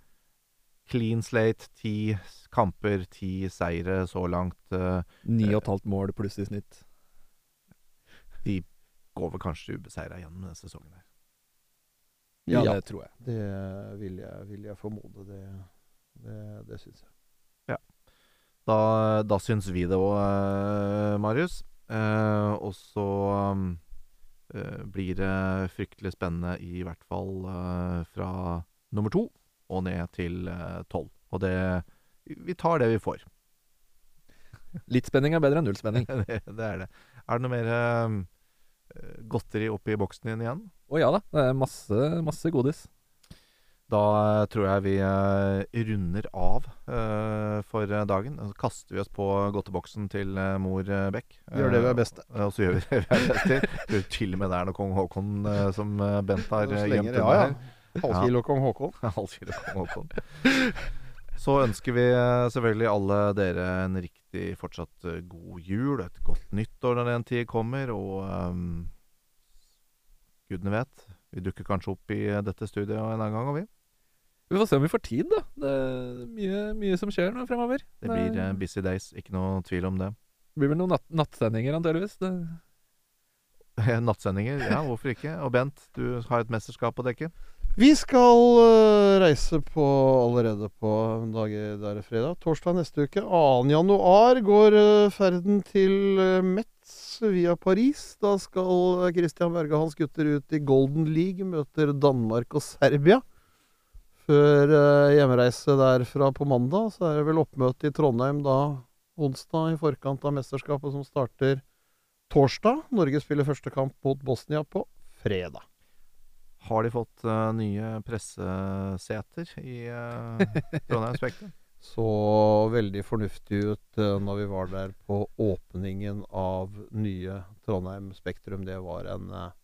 clean slate. Ti kamper, ti seire så langt. eh, Ni og et halvt mål pluss i snitt. De går vel kanskje ubeseira gjennom denne sesongen her. Ja, Ja. det tror jeg. Det vil jeg, vil jeg formode. Det, det, det syns jeg. Da, da syns vi det òg, Marius. Eh, og så um, eh, blir det fryktelig spennende i hvert fall eh, fra nummer to og ned til eh, tolv. og det Vi tar det vi får. <laughs> Litt spenning er bedre enn null spenning. <laughs> det, det er det. Er det noe mer uh, godteri oppi boksen din igjen? Å ja da, det er masse, masse godis. Da eh, tror jeg vi runder av for dagen. Så kaster vi oss på godteboksen til mor Bekk Beck. Gjør det vi er best til. Og så gjør vi det vi er best til. <laughs> Tror til og med det er noe kong Haakon som Bent har gjemt unna ja, ja, her. <laughs> Halvkilo kong Håkon. Halvkilo kong Håkon. Så ønsker vi eh, selvfølgelig alle dere en riktig fortsatt eh, god jul, et godt nyttår når den tid kommer, og um, gudene vet. Vi dukker kanskje opp i eh, dette studioet en annen gang, og vi. Vi får se om vi får tid, da. Det er mye, mye som skjer nå fremover. Det blir uh, busy days, ikke noe tvil om det. blir vel noen natt nattsendinger, antakeligvis. Det, <laughs> Nattsendinger, ja, hvorfor ikke? Og Bent, du har et mesterskap å dekke. Vi skal øh, reise på allerede på en dag det er fredag. Torsdag neste uke. 2. januar går øh, ferden til øh, Metz via Paris. Da skal Christian Berge og hans gutter ut i Golden League, møter Danmark og Serbia. Før hjemreise derfra på mandag, så er det vel oppmøte i Trondheim da onsdag i forkant av mesterskapet som starter torsdag. Norge spiller første kamp mot Bosnia på fredag. Har de fått uh, nye presseseter i uh, Trondheim Spekter? <laughs> så veldig fornuftig ut uh, når vi var der på åpningen av nye Trondheim Spektrum. Det var en, uh,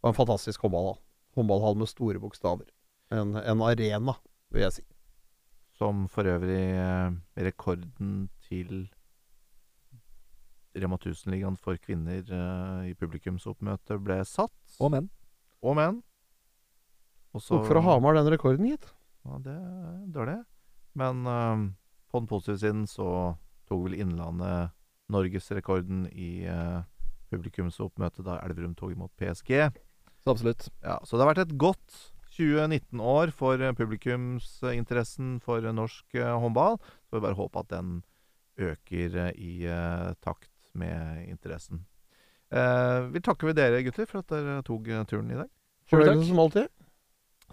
var en fantastisk håndballhall. Håndballhall med store bokstaver. En, en arena, vil jeg si. Som for øvrig rekorden til Rema 1000-ligaen for kvinner i publikumsoppmøte ble satt. og menn. Og menn. Og så- Tok fra Hamar den rekorden, gitt. Ja, det er det. Men uh, på den positive siden så tok vel Innlandet norgesrekorden i uh, publikumsoppmøte da Elverum tok imot PSG. Så absolutt. Ja, så det har vært et godt 2019-år for eh, publikumsinteressen for norsk uh, håndball. Så får vi bare håpe at den øker uh, i takt med interessen. Eh, vi takker dere, gutter, for at dere tok turen i dag. Fornøyelse som alltid.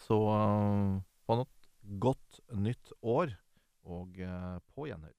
Så på få noe godt nytt år, og eh, på gjenhør.